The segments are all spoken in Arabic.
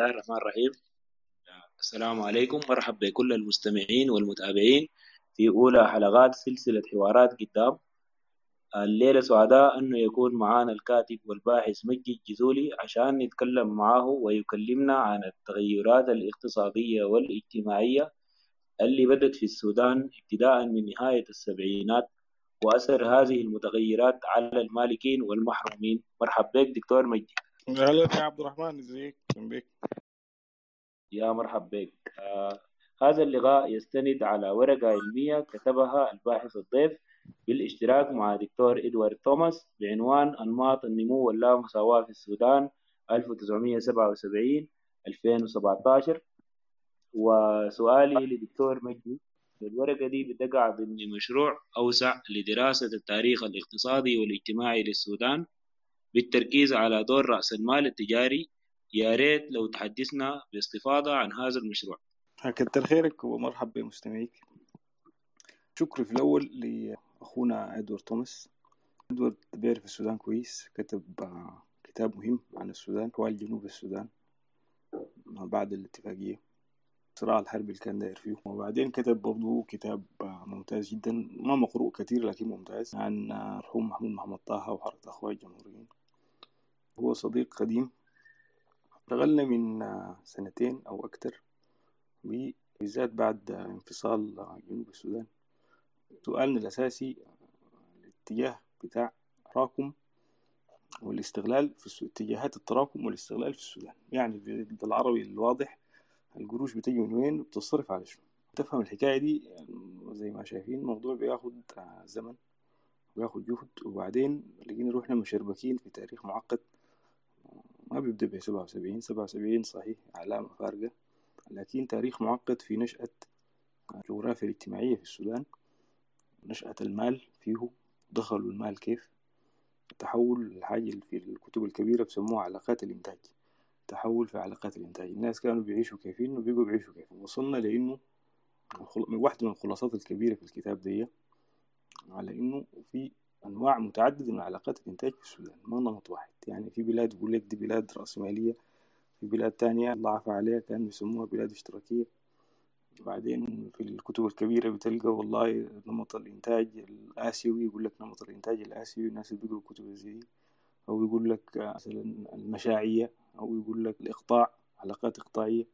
الله الرحمن الرحيم. السلام عليكم مرحبا بكل المستمعين والمتابعين في أولى حلقات سلسلة حوارات قدام. الليلة سعداء أنه يكون معانا الكاتب والباحث مجد الجزولي عشان نتكلم معاه ويكلمنا عن التغيرات الاقتصادية والاجتماعية اللي بدت في السودان ابتداء من نهاية السبعينات وأثر هذه المتغيرات على المالكين والمحرومين. مرحبا بك دكتور مجدي أهلا يا عبد الرحمن ازيك بك يا مرحب بك. آه هذا اللقاء يستند على ورقة علمية كتبها الباحث الضيف بالاشتراك مع دكتور إدوارد توماس بعنوان أنماط النمو واللامساواة في السودان 1977 2017 وسؤالي لدكتور مجدي الورقة دي بتقع ضمن مشروع أوسع لدراسة التاريخ الاقتصادي والاجتماعي للسودان. بالتركيز على دور رأس المال التجاري. يا ريت لو تحدثنا باستفاضة عن هذا المشروع. كتر خيرك ومرحب بمستمعيك. شكرا في الأول لأخونا إدوارد توماس. إدوارد بيعرف السودان كويس كتب كتاب مهم عن السودان حوالي جنوب السودان بعد الاتفاقية. الصراع الحربي اللي كان داير فيه. وبعدين كتب برضه كتاب ممتاز جدا. ما مقروء كثير لكن ممتاز. عن مرحوم محمود محمد طه وحركة أخوات الجمهوريين. هو صديق قديم. اشتغلنا من سنتين أو أكتر بالذات بعد انفصال جنوب السودان. سؤالنا الأساسي الاتجاه بتاع التراكم والاستغلال في اتجاهات التراكم والاستغلال في السودان. يعني بالعربي الواضح القروش بتجي من وين؟ وبتصرف على شنو؟ تفهم الحكاية دي زي ما شايفين الموضوع بياخد زمن وياخد جهد وبعدين لقينا روحنا مشربكين في تاريخ معقد. ما بيبدأ ب 77 77 صحيح علامة فارقة لكن تاريخ معقد في نشأة الجغرافيا الاجتماعية في السودان. نشأة المال فيه دخلوا المال كيف؟ تحول الحاجة في الكتب الكبيرة بسموها علاقات الإنتاج. تحول في علاقات الإنتاج. الناس كانوا بيعيشوا كيفين وبيقوا بيعيشوا كيف. وصلنا لأنه واحدة من الخلاصات الكبيرة في الكتاب دي على إنه في أنواع متعددة من علاقات الإنتاج في السودان ما نمط واحد. يعني في بلاد يقول لك دي بلاد رأسمالية في بلاد تانية الله عفى عليها كانوا يسموها بلاد اشتراكية. بعدين في الكتب الكبيرة بتلقى والله نمط الإنتاج الآسيوي يقول لك نمط الإنتاج الآسيوي الناس اللي بيقروا الكتب زي أو يقول لك مثلا المشاعية أو يقول لك الإقطاع علاقات إقطاعية.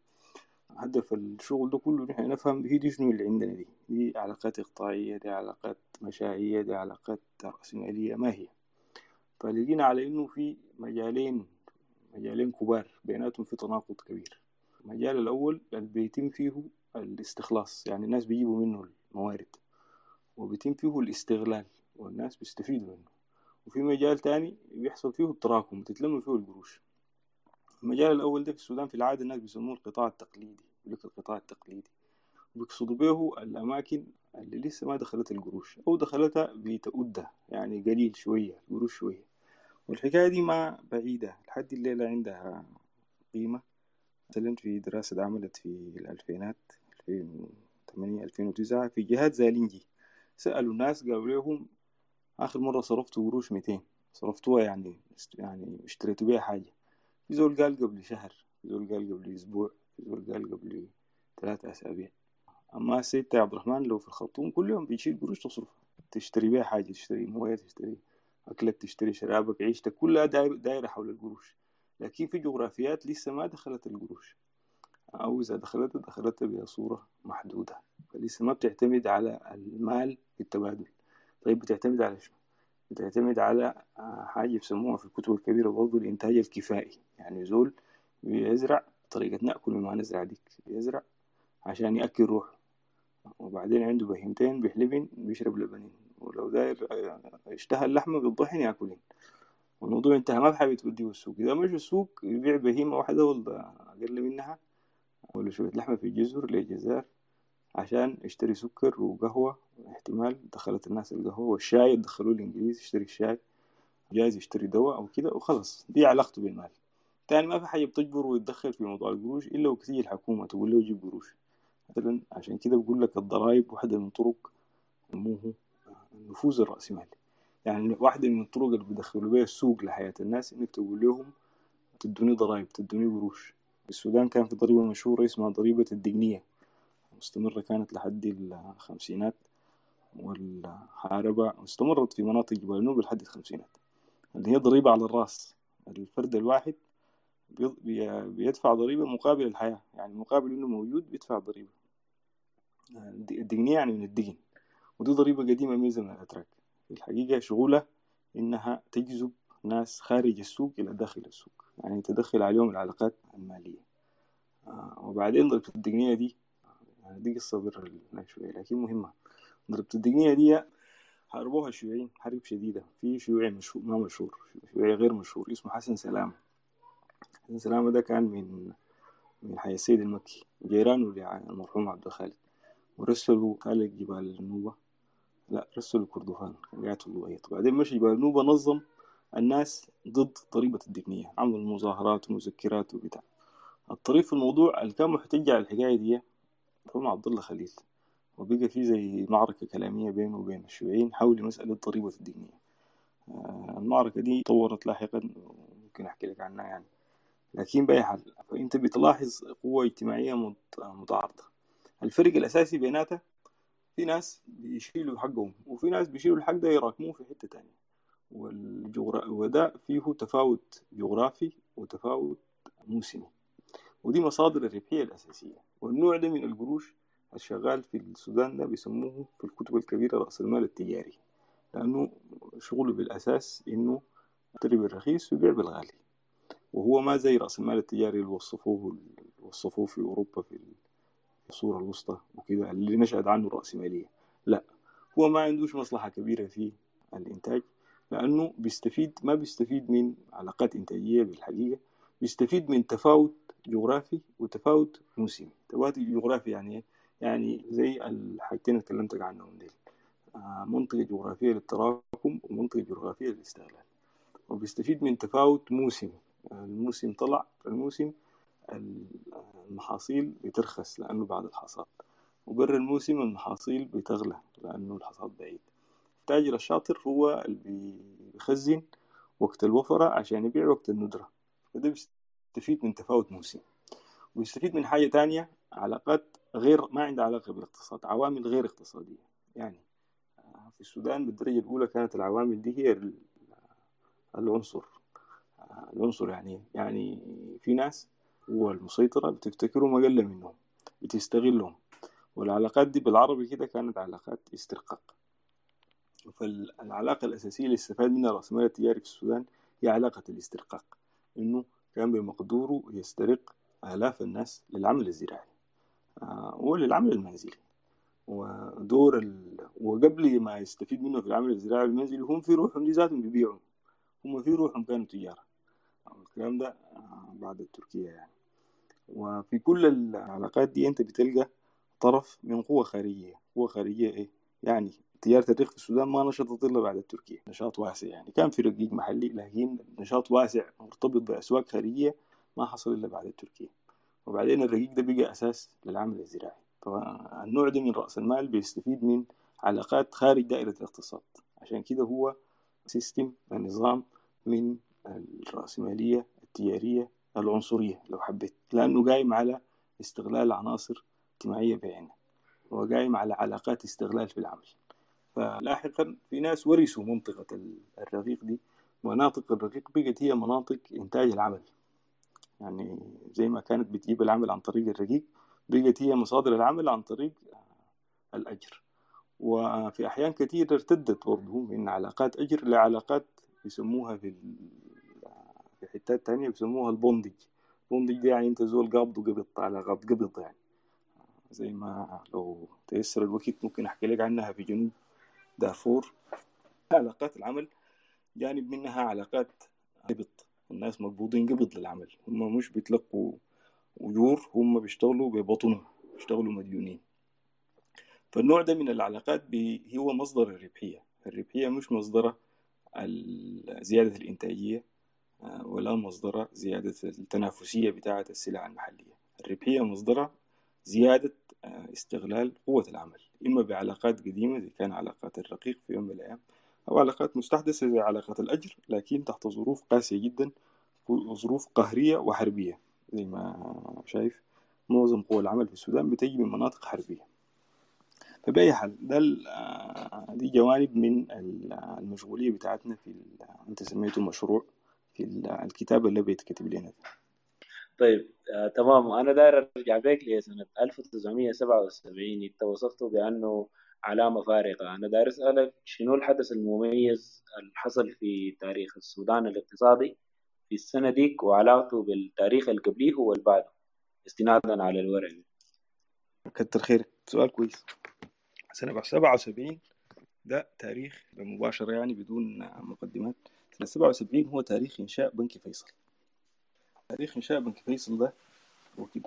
هدف الشغل ده كله نحن نفهم هي دي شنو اللي عندنا دي؟ دي علاقات إقطاعية دي علاقات مشاعية دي علاقات رأسمالية ما هي؟ فلقينا على إنه في مجالين مجالين كبار بيناتهم في تناقض كبير. المجال الأول اللي بيتم فيه الاستخلاص يعني الناس بيجيبوا منه الموارد وبيتم فيه الاستغلال والناس بيستفيدوا منه. وفي مجال تاني بيحصل فيه التراكم بتتلم فيه القروش. المجال الأول ده في السودان في العادة الناس بيسموه القطاع التقليدي يقول لك القطاع التقليدي. بيقصدوا به الأماكن اللي لسه ما دخلت القروش أو دخلتها بتأدها يعني قليل شوية القروش شوية. والحكاية دي ما بعيدة لحد الليلة عندها قيمة. مثلا في دراسة عملت في الألفينات 2008 2009 في جهات زالينجي سألوا الناس قالوا لهم آخر مرة صرفتوا قروش 200 صرفتوها يعني يعني اشتريتوا بيها حاجة. في زول قال قبل شهر في زول قال قبل أسبوع في زول قال قبل ثلاثة أسابيع. أما السيد عبد الرحمن لو في الخرطوم كل يوم بيشيل قروش تصرفها تشتري بيها حاجة تشتري موية تشتري أكلك تشتري شرابك عيشتك كلها دايرة حول القروش. لكن في جغرافيات لسه ما دخلت القروش. أو إذا دخلت دخلتها بصورة محدودة. فلسه ما بتعتمد على المال في التبادل. طيب بتعتمد على شو؟ بتعتمد على حاجة بسموها في الكتب الكبيرة برضو الإنتاج الكفائي. يعني زول بيزرع طريقة نأكل مما نزرع ديك بيزرع عشان يأكل روحه. وبعدين عنده بهيمتين بيحلبن بيشرب لبنين. ولو داير اشتهى اللحمة بالضحن ياكلين والموضوع انتهى ما بحاجة توديه السوق. إذا مش السوق يبيع بهيمة واحدة ولا أقل منها ولا شوية لحمة في جزر لجزار. عشان يشتري سكر وقهوة احتمال دخلت الناس القهوة والشاي دخلوه الإنجليز يشتري الشاي جايز يشتري دواء أو كده وخلص دي علاقته بالمال. تاني ما في حاجة بتجبره ويتدخل في موضوع القروش إلا وكتير الحكومة تقول له جيب قروش. مثلا عشان كده بقول لك الضرائب واحدة من طرق نموه النفوذ الرأسمالي يعني واحدة من الطرق اللي بيدخلوا بيها السوق لحياة الناس إنك تقول لهم تدوني ضرائب تدوني قروش. السودان كان في ضريبة مشهورة اسمها ضريبة الدقنية. مستمرة كانت لحد الخمسينات والحاربة استمرت في مناطق جبال النوبة لحد الخمسينات. اللي هي ضريبة على الرأس. الفرد الواحد بيدفع ضريبة مقابل الحياة. يعني مقابل إنه موجود بيدفع ضريبة. الدقنية يعني من الدقن. ودي ضريبة قديمة من زمن الأتراك الحقيقة شغولة إنها تجذب ناس خارج السوق إلى داخل السوق. يعني تدخل عليهم العلاقات المالية. آه وبعدين ضريبة الدقنية دي دي قصة برا شوية لكن مهمة. ضريبة الدقنية دي حاربوها الشيوعيين حرب شديدة. في شيوعي مشهور ما مشهور شيوعي غير مشهور اسمه حسن سلامة. حسن سلامة ده كان من من حي السيد المكي جيرانه للمرحوم عبد الخالد ورسلوا خالق جبال النوبة لا رسلوا كردفان قاعد في بعدين مشي جبال النوبة نظم الناس ضد ضريبة الدقنية. عملوا مظاهرات ومذكرات وبتاع. الطريف في الموضوع اللي كان محتج على الحكاية دي مرحوم عبد الله خليل وبقى في زي معركة كلامية بينه وبين الشيوعيين حول مسألة ضريبة الدقنية المعركة دي طورت لاحقا ممكن أحكي لك عنها يعني. لكن بأي حال فأنت بتلاحظ قوة اجتماعية متعارضة. الفرق الأساسي بيناتها في ناس بيشيلوا حقهم وفي ناس بيشيلوا الحق ده يراكموه في حتة تانية. والجغرا... وده فيه تفاوت جغرافي وتفاوت موسمي. ودي مصادر الربحية الأساسية. والنوع ده من القروش الشغال في السودان ده بيسموه في الكتب الكبيرة رأس المال التجاري لأنه شغله بالأساس إنه يشتري بالرخيص ويبيع بالغالي. وهو ما زي رأس المال التجاري اللي وصفوه وصفوه في أوروبا في الصورة الوسطى وكده اللي نشأت عنه الرأسمالية لا هو ما عندوش مصلحة كبيرة في الإنتاج لأنه بيستفيد ما بيستفيد من علاقات إنتاجية بالحقيقة بيستفيد من تفاوت جغرافي وتفاوت موسمي. تفاوت جغرافي يعني يعني زي الحاجتين اللي كلمتك عنهم دي منطقة جغرافية للتراكم ومنطقة جغرافية للاستغلال وبيستفيد من تفاوت موسمي. الموسم طلع الموسم المحاصيل بترخص لأنه بعد الحصاد. وبر الموسم المحاصيل بتغلى لأنه الحصاد بعيد. التاجر الشاطر هو اللي بيخزن وقت الوفرة عشان يبيع وقت الندرة. فده بيستفيد من تفاوت موسم ويستفيد من حاجة تانية علاقات غير ما عندها علاقة بالاقتصاد عوامل غير اقتصادية. يعني في السودان بالدرجة الأولى كانت العوامل دي هي العنصر. العنصر يعني يعني في ناس هو المسيطرة بتفتكرهم أقل منهم بتستغلهم. والعلاقات دي بالعربي كده كانت علاقات استرقاق. فالعلاقة الأساسية اللي استفاد منها المال التجاري في السودان هي علاقة الاسترقاق إنه كان بمقدوره يسترق آلاف الناس للعمل الزراعي وللعمل المنزلي. ودور ال... وقبل ما يستفيد منه في العمل الزراعي المنزلي هم في روحهم دي ذاتهم بيبيعوا هم في روحهم كانوا تجارة. الكلام ده بعد التركية يعني. وفي كل العلاقات دي انت بتلقى طرف من قوة خارجية. قوة خارجية إيه؟ يعني تجارة الريق في السودان ما نشطت إلا بعد التركية نشاط واسع يعني. كان في رقيق محلي لكن نشاط واسع مرتبط بأسواق خارجية ما حصل إلا بعد التركية وبعدين الرقيق ده بقى أساس للعمل الزراعي. فالنوع ده من رأس المال بيستفيد من علاقات خارج دائرة الاقتصاد. عشان كده هو سيستم نظام من الرأسمالية التجارية العنصرية لو حبيت. لأنه قايم على استغلال عناصر اجتماعية بعينها. وقايم على علاقات استغلال في العمل. فلاحقا في ناس ورثوا منطقة الرقيق دي. مناطق الرقيق بقت هي مناطق إنتاج العمل. يعني زي ما كانت بتجيب العمل عن طريق الرقيق بقت هي مصادر العمل عن طريق الأجر. وفي أحيان كثير ارتدت برضه من علاقات أجر لعلاقات يسموها في في حتات تانية بيسموها ال bondage. ال bondage دي يعني أنت زول قابض وقبض علاقات قبض يعني. زي ما لو تيسر الوقت ممكن أحكي لك عنها في جنوب. دارفور علاقات العمل جانب منها علاقات قبض الناس مقبوضين قبض للعمل. هم مش بيتلقوا أجور هم بيشتغلوا ببطنهم بيشتغلوا مديونين. فالنوع ده من العلاقات هو مصدر الربحية. الربحية مش مصدرها زيادة الإنتاجية ولا مصدرها زيادة التنافسية بتاعة السلع المحلية. الربحية مصدرها زيادة استغلال قوة العمل إما بعلاقات قديمة زي كان علاقات الرقيق في يوم من الأيام أو علاقات مستحدثة زي علاقات الأجر لكن تحت ظروف قاسية جدا ظروف قهرية وحربية. زي ما شايف معظم قوى العمل في السودان بتجي من مناطق حربية. فبأي حال ده دي جوانب من المشغولية بتاعتنا في أنت سميته مشروع في الكتاب اللي بيتكتب لنا طيب آه تمام. أنا داير أرجع بيك لسنة 1977 أنت وصفته بأنه علامة فارقة. أنا داير أسألك شنو الحدث المميز اللي حصل في تاريخ السودان الاقتصادي في السنة ديك وعلاقته بالتاريخ اللي قبليه واللي بعده استنادا على الورق كتر خيرك سؤال كويس. سنة 77 ده تاريخ مباشرة يعني بدون مقدمات. سنة 77 هو تاريخ إنشاء بنك فيصل. تاريخ إنشاء بنك فيصل ده وقت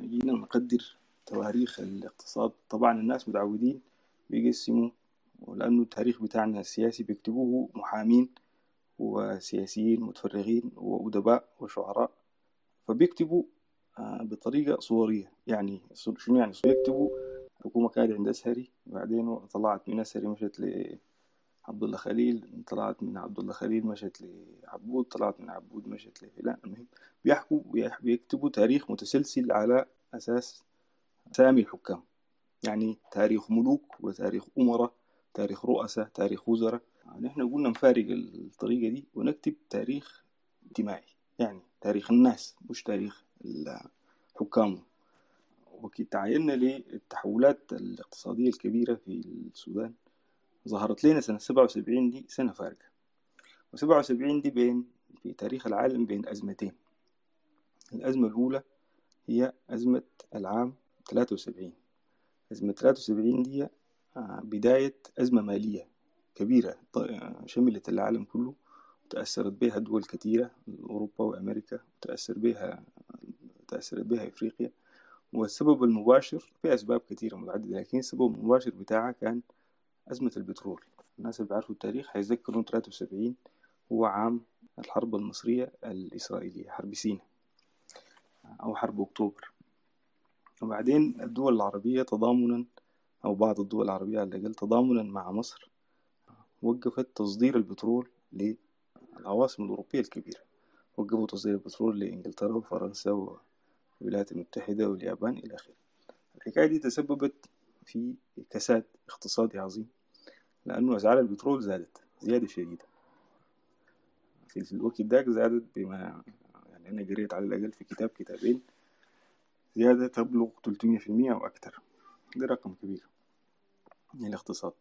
جينا نقدر تواريخ الاقتصاد. طبعا الناس متعودين بيقسموا ولأنه التاريخ بتاعنا السياسي بيكتبوه محامين وسياسيين متفرغين وأدباء وشعراء فبيكتبوا بطريقة صورية. يعني شنو يعني؟ بيكتبوا الحكومة كانت عند أسهري وبعدين طلعت من أسهري مشت لعبد الله خليل طلعت من عبد الله خليل مشت لعبود طلعت من عبود مشت لفلان المهم بيحكوا بيكتبوا تاريخ متسلسل على أساس سامي الحكام. يعني تاريخ ملوك وتاريخ أمراء تاريخ رؤساء تاريخ وزراء. نحن قلنا نفارق الطريقة دي ونكتب تاريخ اجتماعي. يعني تاريخ الناس مش تاريخ الحكام. وقت تعيننا للتحولات الاقتصادية الكبيرة في السودان ظهرت لنا سنة سبعة وسبعين دي سنة فارقة. وسبعة وسبعين دي بين في تاريخ العالم بين أزمتين. الأزمة الأولى هي أزمة العام ثلاثة وسبعين. أزمة ثلاثة وسبعين دي بداية أزمة مالية كبيرة شملت العالم كله تأثرت بها دول كثيرة أوروبا وأمريكا وتأثر بها تأثرت بها إفريقيا. والسبب المباشر في أسباب كثيرة متعددة لكن السبب المباشر بتاعها كان أزمة البترول. الناس اللي بيعرفوا التاريخ هيتذكروا 73 هو عام الحرب المصرية الإسرائيلية حرب سيناء أو حرب أكتوبر. وبعدين الدول العربية تضامنا أو بعض الدول العربية على الأقل تضامنا مع مصر وقفت تصدير البترول للعواصم الأوروبية الكبيرة. وقفوا تصدير البترول لإنجلترا وفرنسا والولايات المتحدة واليابان إلى آخره. الحكاية دي تسببت في كساد اقتصادي عظيم لأنه أسعار البترول زادت زيادة شديدة. في الوقت داك زادت بما يعني أنا قريت على الأقل في كتاب كتابين زيادة تبلغ 300% أو أكثر ده رقم كبير من الاقتصاد.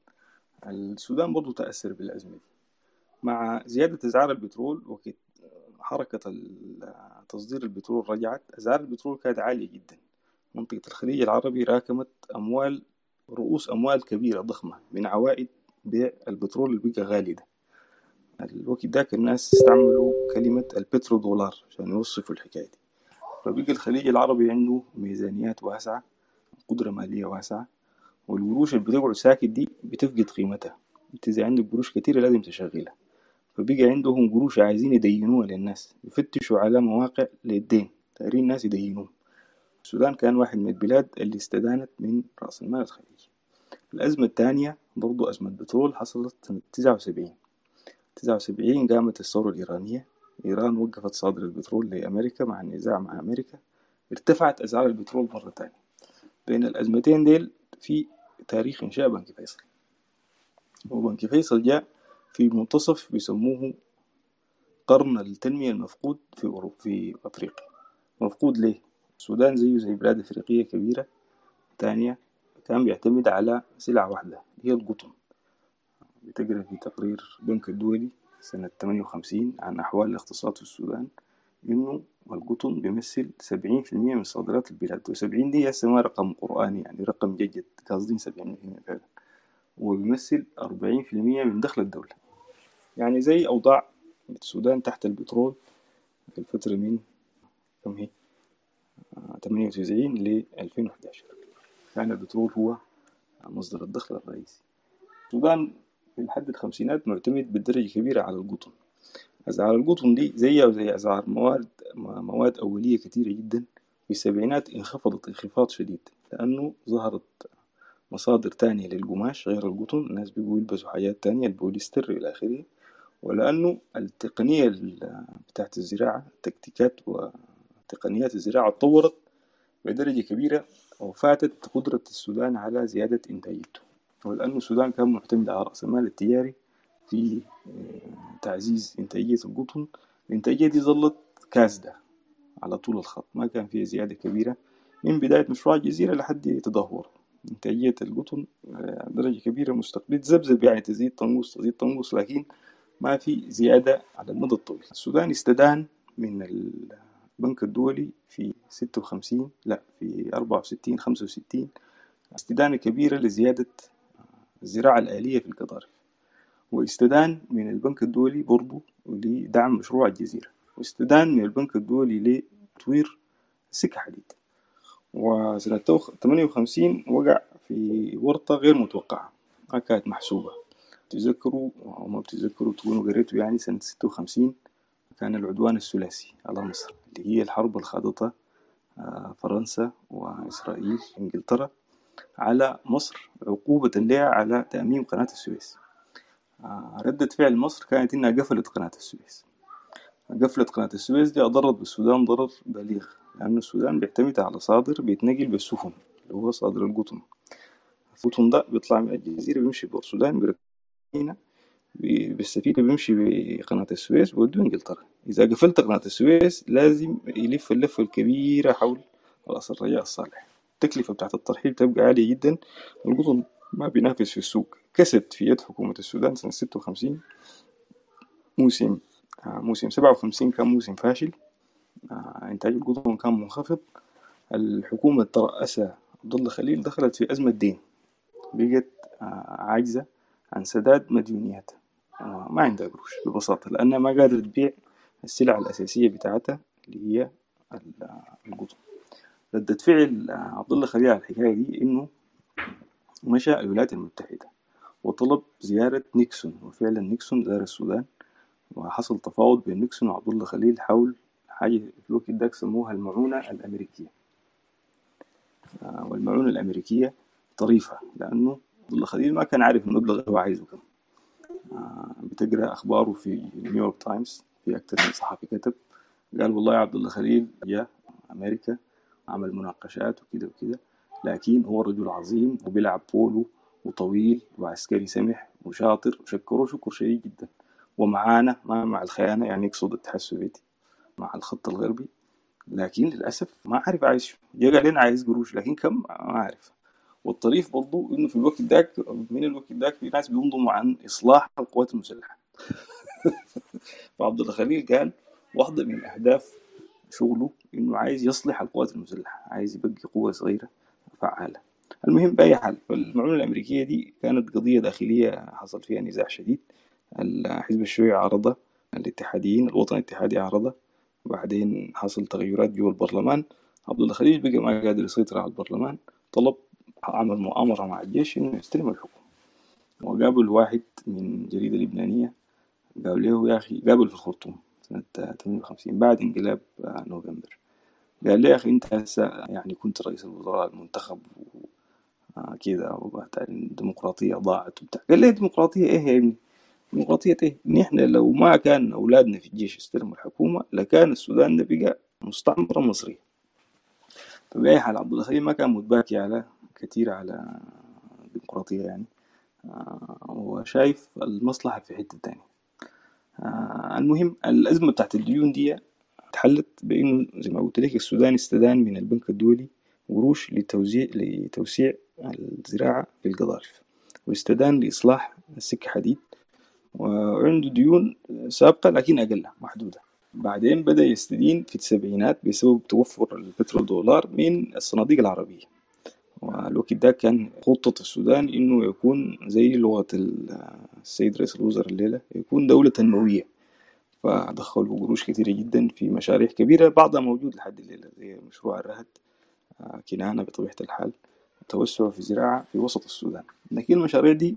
السودان برضو تأثر بالأزمة دي. مع زيادة أسعار البترول وقت حركة تصدير البترول رجعت أسعار البترول كانت عالية جدا. منطقة الخليج العربي راكمت أموال رؤوس أموال كبيرة ضخمة من عوائد بيع البترول اللي بقى غالي ده. الوقت داك الناس استعملوا كلمة البترو دولار عشان يوصفوا الحكاية دي. فبقى الخليج العربي عنده ميزانيات واسعة قدرة مالية واسعة والقروش اللي بتقعد ساكت دي بتفقد قيمتها. انت إذا عندك قروش كتيرة لازم تشغلها. فبقى عندهم قروش عايزين يدينوها للناس يفتشوا على مواقع للدين دايرين الناس يدينوهم. السودان كان واحد من البلاد اللي استدانت من رأس المال الخليجي. الأزمة الثانية برضو أزمة بترول حصلت سنة تسعة وسبعين. تسعة وسبعين قامت الثورة الإيرانية. إيران وقفت صادر البترول لأمريكا مع النزاع مع أمريكا. ارتفعت أسعار البترول مرة تانية بين الأزمتين ديل في تاريخ إنشاء بنك فيصل. وبنك فيصل جاء في منتصف بيسموه قرن التنمية المفقود في أوروبا في أفريقيا. مفقود ليه؟ السودان زيه زي بلاد أفريقية كبيرة تانية كان بيعتمد على سلعة واحدة هي القطن. بتقرأ في تقرير بنك الدولي سنة 58 عن أحوال الاقتصاد في السودان إنه القطن بيمثل 70% من صادرات البلاد وسبعين دي هسه ما رقم قرآني يعني رقم جيد قاصدين 70% فعلا وبيمثل 40% من دخل الدولة. يعني زي أوضاع السودان تحت البترول في الفترة من كم هي؟ 98 ل 2011 كان البترول هو مصدر الدخل الرئيسي. السودان في الحد الخمسينات معتمد بدرجة كبيرة على القطن. أسعار القطن دي زيها وزي أسعار مواد مواد أولية كتيرة جدا. في السبعينات انخفضت انخفاض شديد لأنه ظهرت مصادر تانية للقماش غير القطن. الناس بيقوا يلبسوا حاجات تانية البوليستر إلى آخره. ولأنه التقنية ال- بتاعت الزراعة تكتيكات وتقنيات الزراعة اتطورت بدرجة كبيرة. وفاتت قدرة السودان على زيادة إنتاجيته. ولأنه السودان كان معتمد على رأس المال التجاري في آه، تعزيز إنتاجية القطن. الإنتاجية دي ظلت كاسدة على طول الخط ما كان فيها زيادة كبيرة. من بداية مشروع الجزيرة لحد تدهور. إنتاجية القطن آه، درجة كبيرة مستقبل تذبذب يعني تزيد تنقص تزيد تنقص لكن ما في زيادة على المدى الطويل. السودان استدان من البنك الدولي في 56 لا في 64 65 استدانة كبيرة لزيادة الزراعة الآلية في القطارف واستدان من البنك الدولي برضو لدعم مشروع الجزيرة. واستدان من البنك الدولي لتطوير سكة حديد. وسنة 58 وقع في ورطة غير متوقعة. ما كانت محسوبة. تذكروا أو ما بتذكروا تكونوا قريتوا يعني سنة 56 كان العدوان الثلاثي على مصر اللي هي الحرب اللي خاضتها آه، فرنسا وإسرائيل إنجلترا على مصر عقوبة لها على تأميم قناة السويس. آه، ردة فعل مصر كانت إنها قفلت قناة السويس. قفلت قناة السويس دي أضرت بالسودان ضرر بليغ لأن السودان بيعتمد على صادر بيتنقل بالسفن اللي هو صادر القطن. القطن ده بيطلع من الجزيرة بيمشي بور السودان بيركبنا بالسفينة بيمشي بقناة السويس بيوديه إنجلترا. إذا قفلت قناة السويس لازم يلف اللفة الكبيرة حول رأس الرجاء الصالح. التكلفة بتاعت الترحيل تبقى عالية جدا القطن ما بينافس في السوق. كسب في يد حكومة السودان سنة 56 موسم آه، موسم 57 كان موسم فاشل. آه، إنتاج القطن كان منخفض. الحكومة ترأسها عبد الله خليل دخلت في أزمة دين. بقت آه، عاجزة عن سداد مديونياتها. ما عندها قروش ببساطة لأنها ما قادرة تبيع السلع الأساسية بتاعتها اللي هي ال- القطن ردة فعل عبد الله خليل على الحكاية دي إنه مشى الولايات المتحدة وطلب زيارة نيكسون وفعلا نيكسون زار السودان وحصل تفاوض بين نيكسون وعبد الله خليل حول حاجة في الوقت ده سموها المعونة الأمريكية. آه، والمعونة الأمريكية طريفة لأنه عبد الله خليل ما كان عارف المبلغ اللي هو عايزه كم آه، بتقرأ أخباره في نيويورك تايمز في أكثر من صحفي كتب. قال والله يا عبد الله خليل جاء أمريكا عمل مناقشات وكده وكده لكن هو رجل عظيم وبيلعب بولو وطويل وعسكري سمح وشاطر وشكره شكر شديد جدا. ومعانا ما مع الخيانة يعني يقصد الاتحاد السوفيتي مع الخط الغربي. لكن للأسف ما عارف عايز جا قال عايز قروش لكن كم؟ ما عارف والطريف برضو إنه في الوقت داك من الوقت داك في ناس بينضموا عن إصلاح القوات المسلحة. فعبد الله خليل قال واحدة من أهداف شغله إنه عايز يصلح القوات المسلحة عايز يبقي قوة صغيرة فعالة. المهم بأي حال فالمعونه الأمريكية دي كانت قضية داخلية حصل فيها نزاع شديد. الحزب الشيوعي عارضها الاتحاديين الوطن الاتحادي عارضها وبعدين حصل تغيرات جوا البرلمان. عبد الله خليل بقى ما قادر يسيطر على البرلمان طلب عمل مؤامرة مع الجيش إنه يستلم الحكم. وقابل واحد من جريدة لبنانية قال له يا أخي قابل في الخرطوم سنة 58 بعد انقلاب آه، نوفمبر. قال لي يا أخي أنت هسه يعني كنت رئيس الوزراء المنتخب وكذا وبعد الديمقراطية ضاعت وبتاع. قال لي ديمقراطية إيه يا ابني؟ ديمقراطية إيه؟ نحن لو ما كان أولادنا في الجيش استلموا الحكومة لكان السودان ده بقى مستعمرة مصرية. فبأي حال عبد الله خليل ما كان متباكي على كثير على الديمقراطية يعني. آه، وشايف المصلحة في حتة تانية. آه، المهم الأزمة بتاعت الديون دي اتحلت بإنه زي ما قلت لك السودان استدان من البنك الدولي قروش لتوزيع لتوسيع الزراعة في القضارف واستدان لإصلاح السكة حديد وعنده ديون سابقة لكن أقل محدودة. بعدين بدأ يستدين في السبعينات بسبب توفر البترول دولار من الصناديق العربية. والوقت ده كان خطة السودان إنه يكون زي لغة السيد رئيس الوزراء الليلة يكون دولة تنموية فدخلوا قروش كثيرة جدا في مشاريع كبيرة بعضها موجود لحد الليلة زي مشروع الرهد آه، كنانة بطبيعة الحال توسع في الزراعة في وسط السودان. لكن المشاريع دي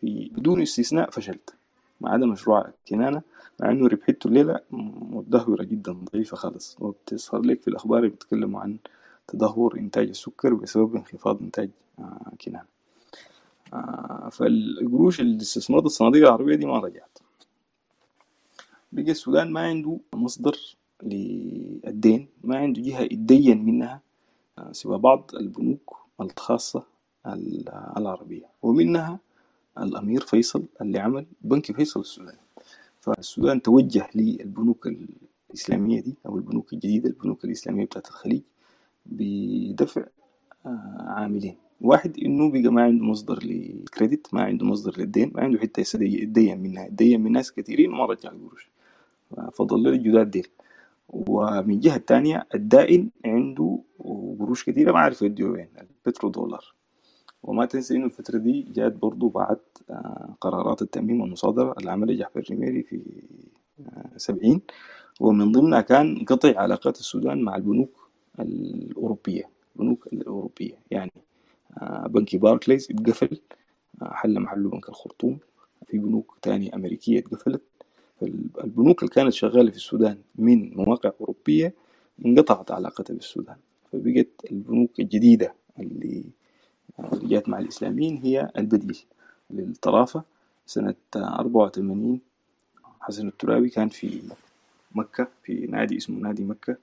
في بدون استثناء فشلت. ما عدا مشروع كنانة مع إنه ربحته الليلة مدهورة جدا ضعيفة خالص. وبتظهر لك في الأخبار بيتكلموا عن تدهور إنتاج السكر بسبب انخفاض إنتاج آه، كنانة آه، فالقروش اللي استثمرت الصناديق العربية دي ما رجعت. بقى السودان ما عنده مصدر للدين ما عنده جهة يتدين منها سوى بعض البنوك الخاصة العربية ومنها الأمير فيصل اللي عمل بنك فيصل السوداني. فالسودان توجه للبنوك الإسلامية دي أو البنوك الجديدة البنوك الإسلامية بتاعت الخليج بدفع عاملين. واحد إنه بقى ما عنده مصدر للكريدت ما عنده مصدر للدين ما عنده حتى يتدين منها. يتدين من ناس كثيرين وما رجع القروش. فضل له الجداد ديل ومن جهة تانية الدائن عنده قروش كثيرة ما عارف يديه وين البترو دولار. وما تنسى إنه الفترة دي جات برضو بعد قرارات التأميم والمصادرة. اللي عملها جعفر الرميري في سبعين. ومن ضمنها كان قطع علاقات السودان مع البنوك الأوروبية البنوك الأوروبية. يعني بنك باركليز اتقفل حل محله بنك الخرطوم. في بنوك تانية أمريكية اتقفلت. البنوك اللي كانت شغالة في السودان من مواقع أوروبية انقطعت علاقتها بالسودان. فبقت البنوك الجديدة اللي جات مع الإسلاميين هي البديل للطرافة. سنة أربعة وثمانين حسن الترابي كان في مكة في نادي اسمه نادي مكة.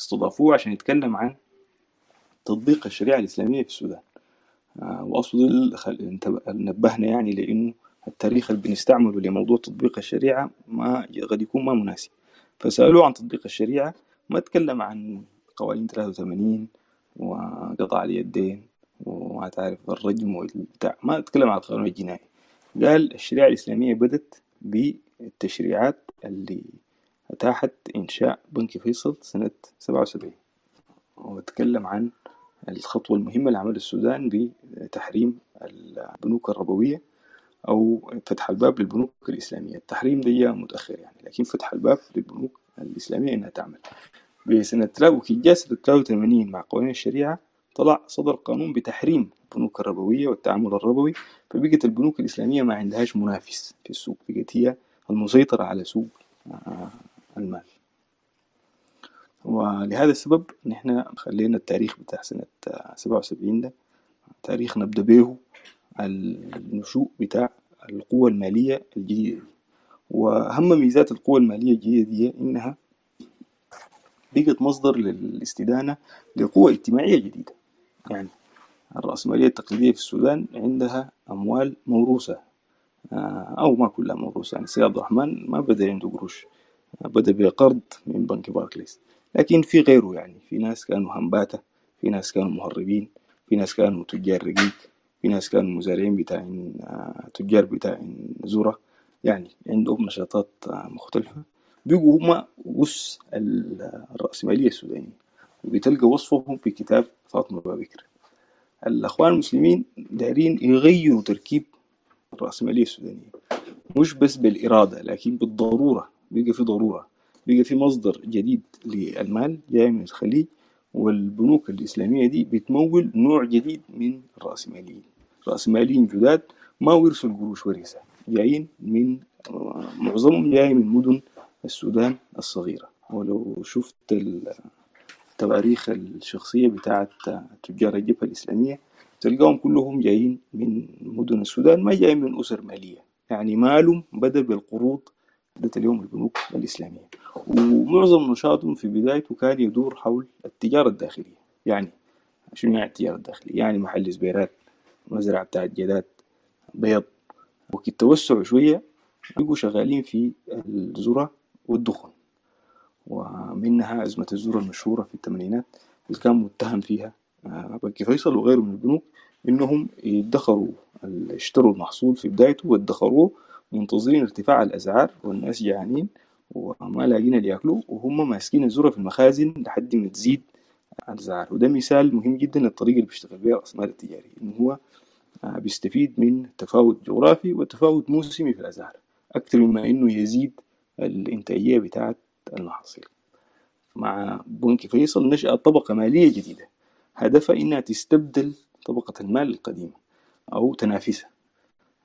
استضافوه عشان يتكلم عن تطبيق الشريعة الإسلامية في السودان. وأصل نبهنا يعني لأنه التاريخ اللي بنستعمله لموضوع تطبيق الشريعة ما قد يكون ما مناسب. فسألوه عن تطبيق الشريعة ما تكلم عن قوانين 83 وقطع اليدين وما تعرف الرجم والبتاع ما تكلم عن القانون الجنائي. قال الشريعة الإسلامية بدت بالتشريعات اللي أتاحت إنشاء بنك فيصل سنة 77 وتكلم عن الخطوة المهمة اللي عملها السودان بتحريم البنوك الربوية أو فتح الباب للبنوك الإسلامية. التحريم دي متأخر يعني لكن فتح الباب للبنوك الإسلامية إنها تعمل. بسنة وكي سنة 83 مع قوانين الشريعة طلع صدر قانون بتحريم البنوك الربوية والتعامل الربوي فبقت البنوك الإسلامية ما عندهاش منافس في السوق بقت هي المسيطرة على سوق المال. ولهذا السبب نحن خلينا التاريخ بتاع سنة سبعة وسبعين ده تاريخ نبدأ به النشوء بتاع القوة المالية الجديدة دي. وأهم ميزات القوة المالية الجديدة دي إنها بقت مصدر للاستدانة لقوة اجتماعية جديدة. يعني الرأسمالية التقليدية في السودان عندها أموال موروثة أو ما كلها موروثة. يعني سيد عبد الرحمن ما بدأ عنده قروش بدأ بقرض من بنك باركليز لكن في غيره يعني. في ناس كانوا همباتة في ناس كانوا مهربين في ناس كانوا تجار رقيق في ناس كانوا مزارعين بتاعين تجار بتاعين ذرة. يعني عندهم نشاطات مختلفة. بيقوا هما وس الرأسمالية السودانية. وبتلقى وصفهم في كتاب فاطمة بابكر الأخوان المسلمين دايرين يغيروا تركيب الرأسمالية السودانية. مش بس بالإرادة لكن بالضرورة. بيبقى في ضرورة. بيبقى في مصدر جديد للمال جاي من الخليج والبنوك الإسلامية دي بتمول نوع جديد من الرأسماليين رأسماليين جداد ما ورثوا القروش ورثة جايين من معظمهم جاي من مدن السودان الصغيرة. ولو شفت التواريخ الشخصية بتاعت تجار الجبهة الإسلامية تلقاهم كلهم جايين من مدن السودان ما جايين من أسر مالية. يعني مالهم بدأ بالقروض بدأت اليوم البنوك الإسلامية. ومعظم نشاطهم في بدايته كان يدور حول التجارة الداخلية. يعني شنو يعني التجارة الداخلية؟ يعني محل زبيرات مزرعة بتاعت جداد بيض. وقت التوسع شوية بقوا شغالين في الذرة والدخن. ومنها أزمة الذرة المشهورة في الثمانينات اللي كان متهم فيها بنك فيصل وغيره من البنوك إنهم يدخروا اشتروا المحصول في بدايته وادخروه منتظرين ارتفاع الأسعار والناس جعانين وما لاقين اللي يأكلوه وهم ماسكين الذرة في المخازن لحد ما تزيد الأسعار. وده مثال مهم جدا للطريقة اللي بيشتغل بها الأسمار التجاري إنه هو بيستفيد من تفاوت جغرافي وتفاوت موسمي في الأسعار أكثر مما إنه يزيد الإنتاجية بتاعت المحاصيل. مع بنك فيصل نشأت طبقة مالية جديدة هدفها إنها تستبدل طبقة المال القديمة أو تنافسها.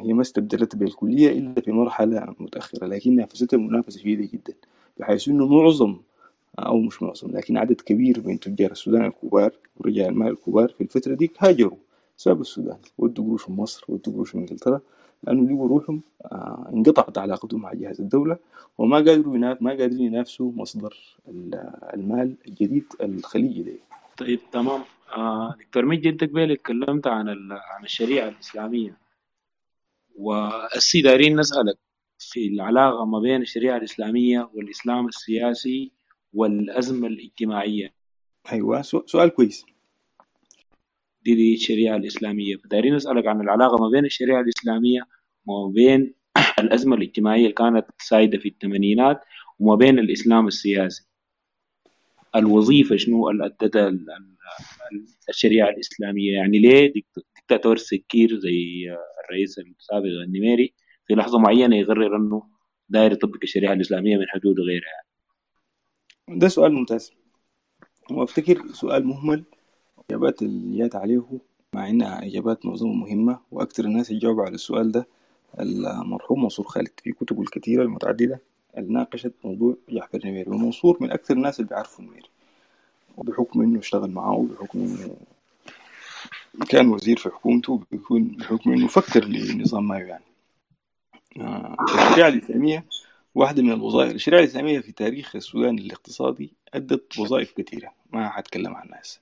هي ما استبدلت بالكلية إلا في مرحلة متأخرة لكن نافستها منافسة شديدة جدا بحيث إنه معظم أو مش معظم لكن عدد كبير من تجار السودان الكبار ورجال المال الكبار في الفترة دي هاجروا سابوا السودان. ودوا قروشهم مصر ودوا قروشهم إنجلترا لأنه لقوا روحهم آه، انقطعت علاقتهم مع جهاز الدولة وما قادروا ينا- ما قادرين ينافسوا مصدر ال- المال الجديد الخليجي ده طيب تمام. آه دكتور مجدي انت قبل اتكلمت عن عن الشريعة الإسلامية. والسي دايرين نسألك في العلاقة ما بين الشريعة الإسلامية والإسلام السياسي والأزمة الاجتماعية. أيوه سو- سؤال كويس. دي, دي الشريعة الإسلامية. فدايرين نسألك عن العلاقة ما بين الشريعة الإسلامية وما بين الأزمة الاجتماعية اللي كانت سايدة في الثمانينات وما بين الإسلام السياسي. الوظيفة شنو؟ اللي ادتها ال- ال- ال- الشريعة الإسلامية. يعني ليه ديكتاتور سكير زي الرئيس السابق النميري في لحظة معينة يقرر أنه داير يطبق الشريعه الإسلامية من حدود غيرها. ده سؤال ممتاز. وأفتكر سؤال مهمل إجابات اللي جات عليه مع انها إجابات معظمها مهمة وأكثر الناس اللي جاوبوا على السؤال ده المرحوم منصور خالد. في كتبه الكثيرة المتعددة اللي ناقشت موضوع جعفر النميري ومنصور من أكثر الناس اللي بيعرفوا النميري. وبحكم إنه اشتغل معاه وبحكم إنه كان وزير في حكومته بيكون بحكم إنه فكر لنظام مايو يعني. آه، الشريعة الإسلامية واحدة من الوظائف الشريعة الإسلامية في تاريخ السودان الاقتصادي أدت وظائف كثيرة ما حتكلم عنها هسه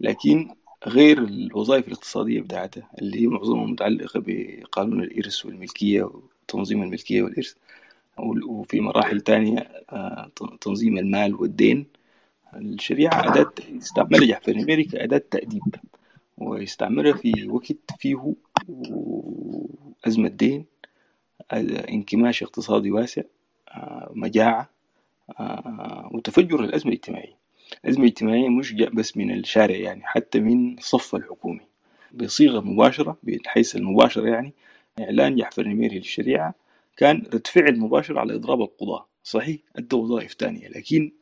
لكن غير الوظائف الاقتصادية بتاعتها اللي هي معظمها متعلقة بقانون الإرث والملكية وتنظيم الملكية والإرث وفي مراحل تانية آه، تنظيم المال والدين الشريعة أداة استعملها جعفر النميري كأداة تأديب. ويستعملها في وقت فيه أزمة دين انكماش اقتصادي واسع آه، مجاعة آه، وتفجر الأزمة الاجتماعية. الأزمة الاجتماعية مش بس من الشارع يعني حتى من الصف الحكومي. بصيغة مباشرة بحيث المباشرة يعني إعلان جعفر النميري للشريعة كان رد فعل مباشر على إضراب القضاة. صحيح أدى وظائف تانية لكن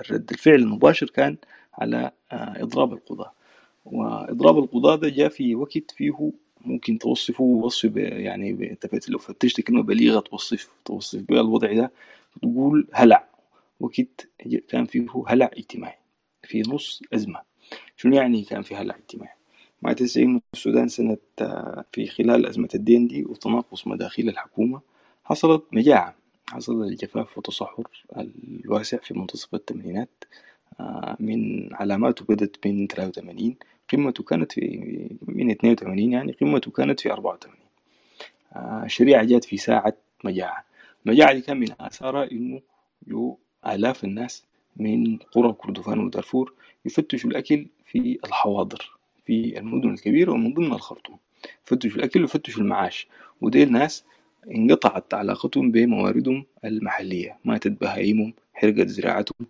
الرد الفعل المباشر كان على آه، إضراب القضاة. وإضراب القضاة ده جاء في وقت فيه ممكن توصفه وصف يعني فت- لو فتشت كلمة بليغة توصف توصف بها الوضع ده تقول هلع. وقت كان فيه هلع اجتماعي. في نص أزمة. شنو يعني كان في هلع اجتماعي؟ معناتها إنه السودان سنة آه، في خلال أزمة الدين دي وتناقص مداخيل الحكومة حصلت مجاعة حصل الجفاف والتصحر الواسع في منتصف الثمانينات آه، من علاماته بدت من 83 قمته كانت في من 82 يعني قمته كانت في 84 آه، الشريعة جات في ساعة مجاعة. المجاعة دي كان من آثارها إنه جو آلاف الناس من قرى كردفان ودارفور يفتشوا الأكل في الحواضر في المدن الكبيرة ومن ضمنها الخرطوم. فتشوا الأكل وفتشوا المعاش. وديل ناس انقطعت علاقتهم بمواردهم المحلية. ماتت بهايمهم حرقت زراعتهم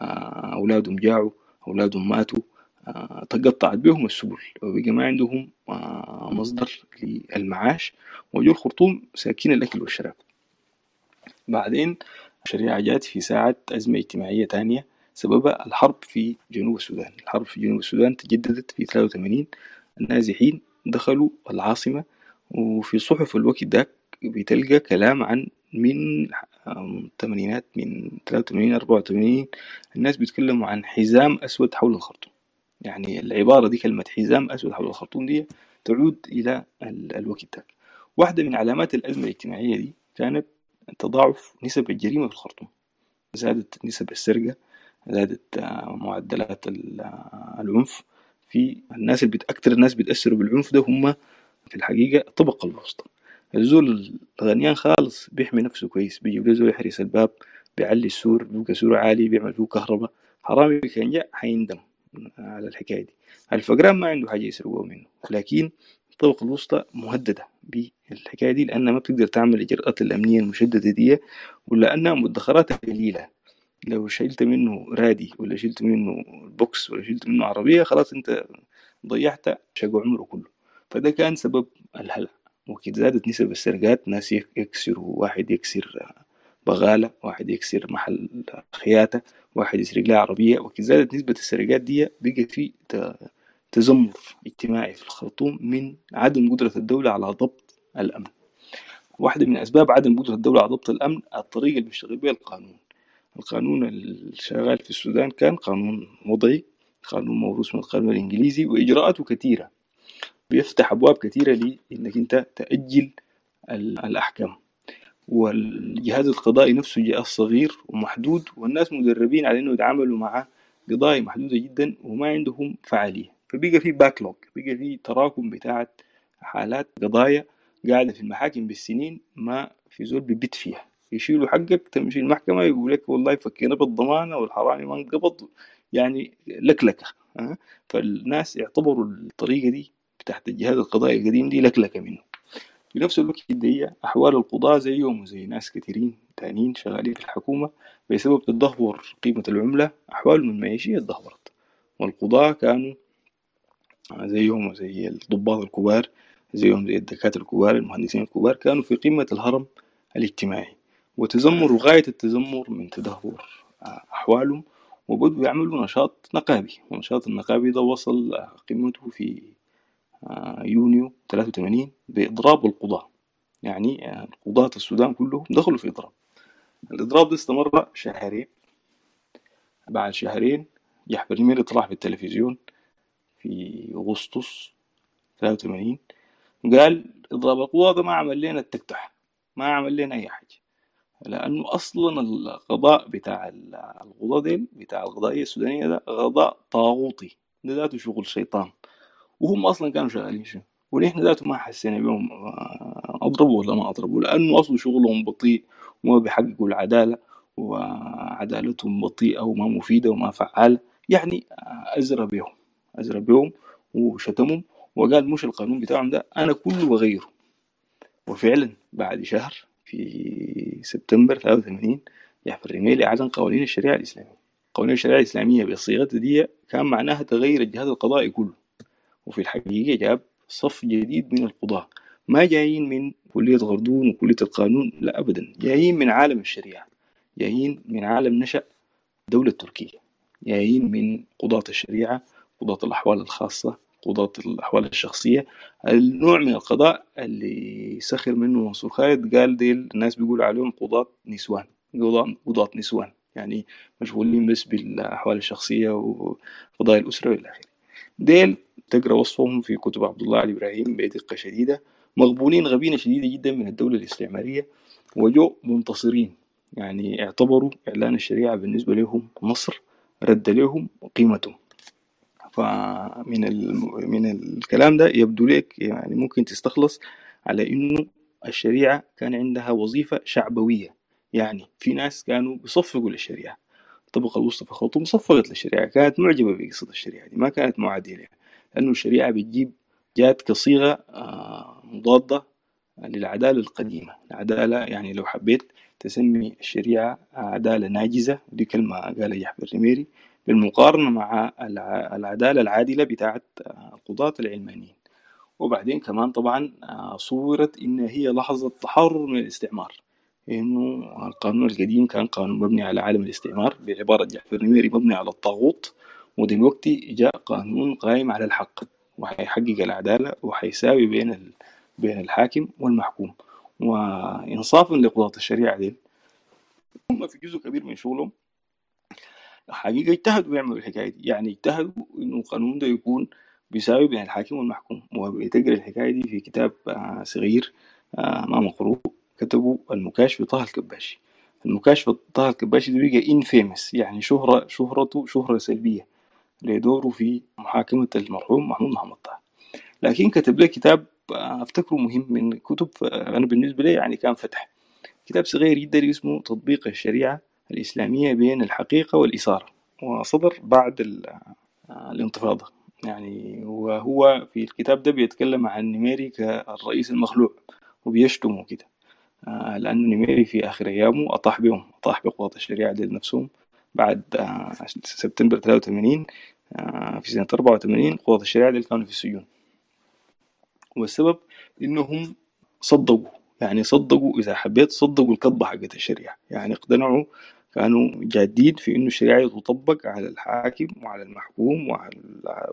آه، أولادهم جاعوا أولادهم ماتوا تقطعت بهم السبل وبقى ما عندهم آه، مصدر للمعاش وجو الخرطوم ساكين الأكل والشراب. بعدين الشريعة جات في ساعة أزمة اجتماعية تانية سببها الحرب في جنوب السودان. الحرب في جنوب السودان تجددت في 83 النازحين دخلوا العاصمة وفي صحف الوقت داك بتلقى كلام عن من الثمانينات من 83 84 الناس بيتكلموا عن حزام أسود حول الخرطوم. يعني العبارة دي كلمة حزام أسود حول الخرطوم دي تعود إلى ال- الوقت ده واحدة من علامات الأزمة الاجتماعية دي كانت تضاعف نسب الجريمة في الخرطوم. زادت نسب السرقة زادت آه، معدلات آه، العنف. في الناس اللي بت... أكتر الناس بيتأثروا بالعنف ده هم في الحقيقة الطبقة الوسطى. الزول الغنيان خالص بيحمي نفسه كويس بيجيب له زول يحرس الباب بيعلي السور بيبقى سوره عالي بيعمل فيه كهرباء. حرامي كان جاء حيندم. على الحكاية دي. الفقران ما عنده حاجة يسرقوها منه لكن الطبقة الوسطى مهددة بالحكاية دي لأنها ما بتقدر تعمل الإجراءات الأمنية المشددة دي ولا أنها مدخراتها قليلة. لو شلت منه رادي ولا شلت منه بوكس ولا شلت منه عربية خلاص أنت ضيعت شقو عمره كله. فده كان سبب الهلع. وكده زادت نسب السرقات ناس يك- يكسروا واحد يكسر بغالة واحد يكسر محل خياطة واحد يسرق لها عربية وكده زادت نسبة السرقات دي بقى في تذمر اجتماعي في الخرطوم من عدم قدرة الدولة على ضبط الأمن. واحدة من أسباب عدم قدرة الدولة على ضبط الأمن الطريقة اللي بيشتغل بها القانون. القانون الشغال في السودان كان قانون وضعي قانون موروث من القانون الإنجليزي وإجراءاته كثيرة. بيفتح أبواب كثيرة لإنك أنت تأجل الأحكام. والجهاز القضائي نفسه جهاز صغير ومحدود والناس مدربين على إنه يتعاملوا مع قضايا محدودة جدا وما عندهم فعالية فبقى في باكلوج بقى في تراكم بتاعت حالات قضايا قاعدة في المحاكم بالسنين ما في زول ببت فيها. يشيلوا حقك تمشي المحكمة يقول لك والله فكينا بالضمانة والحرامي ما انقبض يعني لكلكة فالناس اعتبروا الطريقة دي بتاعت الجهاز القضائي القديم دي لكلكة منه. في نفس الوقت دي أحوال القضاة زيهم وزي ناس كثيرين تانيين شغالين في الحكومة. بسبب تدهور قيمة العملة أحوالهم المعيشية تدهورت والقضاة كانوا زيهم وزي الضباط الكبار زيهم زي الدكاترة الكبار المهندسين الكبار كانوا في قمة الهرم الاجتماعي. وتذمروا غاية التذمر من تدهور أحوالهم وبدوا يعملوا نشاط نقابي. ونشاط النقابي ده وصل قمته في يونيو 83 بإضراب القضاة يعني قضاة السودان كلهم دخلوا في إضراب. الإضراب ده استمر شهرين. بعد شهرين يحبر نميري طلع في التلفزيون في أغسطس 83 قال إضراب القضاة ده ما عمل لنا التكتح ما عمل لنا أي حاجة. لأنه أصلا القضاء بتاع القضاء ديل بتاع القضائية السودانية ده قضاء طاغوطي ده ذاته شغل شيطان. وهم أصلا كانوا شغالين شنو؟ ونحن ذاته ما حسينا بهم أضربوا ولا ما أضربوا لأنه أصلا شغلهم بطيء وما بيحققوا العدالة وعدالتهم بطيئة وما مفيدة وما فعالة. يعني أزرى بهم أزرى بهم وشتمهم. وقال مش القانون بتاعهم ده أنا كله بغيره. وفعلا بعد شهر في سبتمبر 83 يحفر الرميلي أعلن قوانين الشريعة الإسلامية. قوانين الشريعة الإسلامية بصيغتها دي كان معناها تغير الجهاز القضائي كله. وفي الحقيقة جاب صف جديد من القضاة. ما جايين من كلية غردون وكلية القانون لا أبدا. جايين من عالم الشريعة. جايين من عالم نشأ دولة تركيا. جايين من قضاة الشريعة قضاة الأحوال الخاصة قضاة الأحوال الشخصية. النوع من القضاء اللي سخر منه منصور خالد قال ديل الناس بيقولوا عليهم قضاة نسوان. قضاة نسوان. يعني مشغولين بس بالأحوال الشخصية وقضايا الأسرة والى آخره. ديل تقرأ وصفهم في كتب عبد الله علي إبراهيم بدقه شديدة. مغبونين غبينة شديدة جدا من الدولة الاستعماريه وجو منتصرين. يعني اعتبروا إعلان الشريعة بالنسبة لهم نصر رد لهم قيمتهم فمن من الكلام ده يبدو لك يعني ممكن تستخلص على إنه الشريعة كان عندها وظيفة شعبوية. يعني في ناس كانوا بيصفقوا للشريعة. الطبقة الوسطى في خرطوم صفقت للشريعة كانت معجبة بقصة الشريعة دي ما كانت معادية لها لأنه الشريعة بتجيب جات كصيغة مضادة للعدالة القديمة. العدالة يعني لو حبيت تسمي الشريعة عدالة ناجزة ودي كلمة قالها يحيى الرميري بالمقارنة مع العدالة العادلة بتاعت القضاة العلمانيين. وبعدين كمان طبعا صورت إن هي لحظة تحرر من الاستعمار. إنه القانون القديم كان قانون مبني على عالم الاستعمار بعبارة جعفر نميري مبني على الطاغوت ودلوقتي جاء قانون قائم على الحق وحيحقق العدالة وحيساوي بين ال... بين الحاكم والمحكوم. وإنصافا لقضاة الشريعة دي هم في جزء كبير من شغلهم حقيقة اجتهدوا يعملوا الحكاية دي. يعني اجتهدوا إنه القانون ده يكون بيساوي بين الحاكم والمحكوم وبتقرا الحكاية دي في كتاب صغير ما مقروء. كتبوا المكاشف طه الكباشي. المكاشف طه الكباشي ده بقى انفيمس يعني شهرة شهرته شهرة سلبية لدوره في محاكمة المرحوم محمود محمد طه. لكن كتب له كتاب أفتكره مهم من كتب أنا بالنسبة لي يعني كان فتح. كتاب صغير جدا اسمه تطبيق الشريعة الإسلامية بين الحقيقة والإثارة. وصدر بعد الانتفاضة. يعني وهو في الكتاب ده بيتكلم عن نميري كالرئيس المخلوع وبيشتمه كده. لأنه نميري في آخر أيامه أطاح بهم أطاح بقضاة الشريعة دي لنفسهم بعد سبتمبر 83 في سنة 84 قضاة الشريعة دي كانوا في السجون. والسبب إنهم صدقوا يعني صدقوا إذا حبيت صدقوا الكذبة حقت الشريعة. يعني اقتنعوا كانوا جادين في إنه الشريعة تطبق على الحاكم وعلى المحكوم وعلى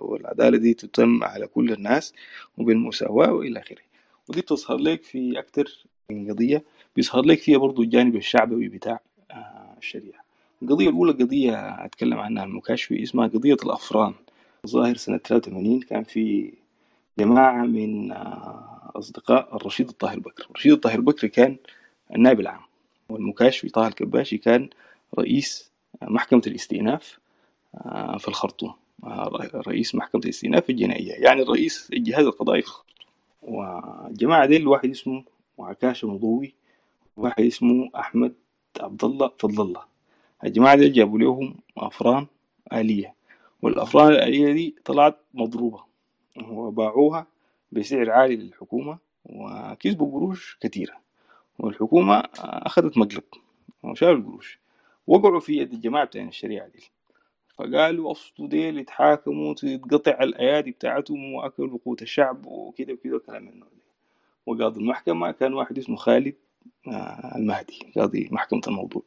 والعدالة دي تتم على كل الناس وبالمساواة وإلى آخره. ودي بتظهر لك في من قضية بيظهر لك فيها برضو الجانب الشعبوي بتاع الشريعة. القضية الأولى قضية أتكلم عنها المكاشفي اسمها قضية الأفران. ظاهر سنة 83 كان في جماعة من آه، أصدقاء الرشيد الطاهر بكر. الرشيد الطاهر بكر كان النائب العام والمكاشفي طه الكباشي كان رئيس محكمة الاستئناف آه، في الخرطوم. آه، رئيس محكمة الاستئناف الجنائية يعني الرئيس الجهاز القضائي في الخرطوم. والجماعة دي واحد اسمه عكاشة مضوي وواحد اسمه أحمد عبد الله فضل الله الجماعة دي جابوا لهم أفران آلية والأفران الآلية دي طلعت مضروبة. وباعوها بسعر عالي للحكومة وكسبوا قروش كثيرة والحكومة أخذت مقلب وشالوا القروش وقعوا في يد الجماعة بتاعين الشريعة دي. فقالوا أصلوا ديل يتحاكموا تتقطع الأيادي بتاعتهم وأكلوا قوت الشعب وكده وكده وكلام من النوع وقاضي المحكمة كان واحد اسمه خالد آه، المهدي قاضي محكمة الموضوع.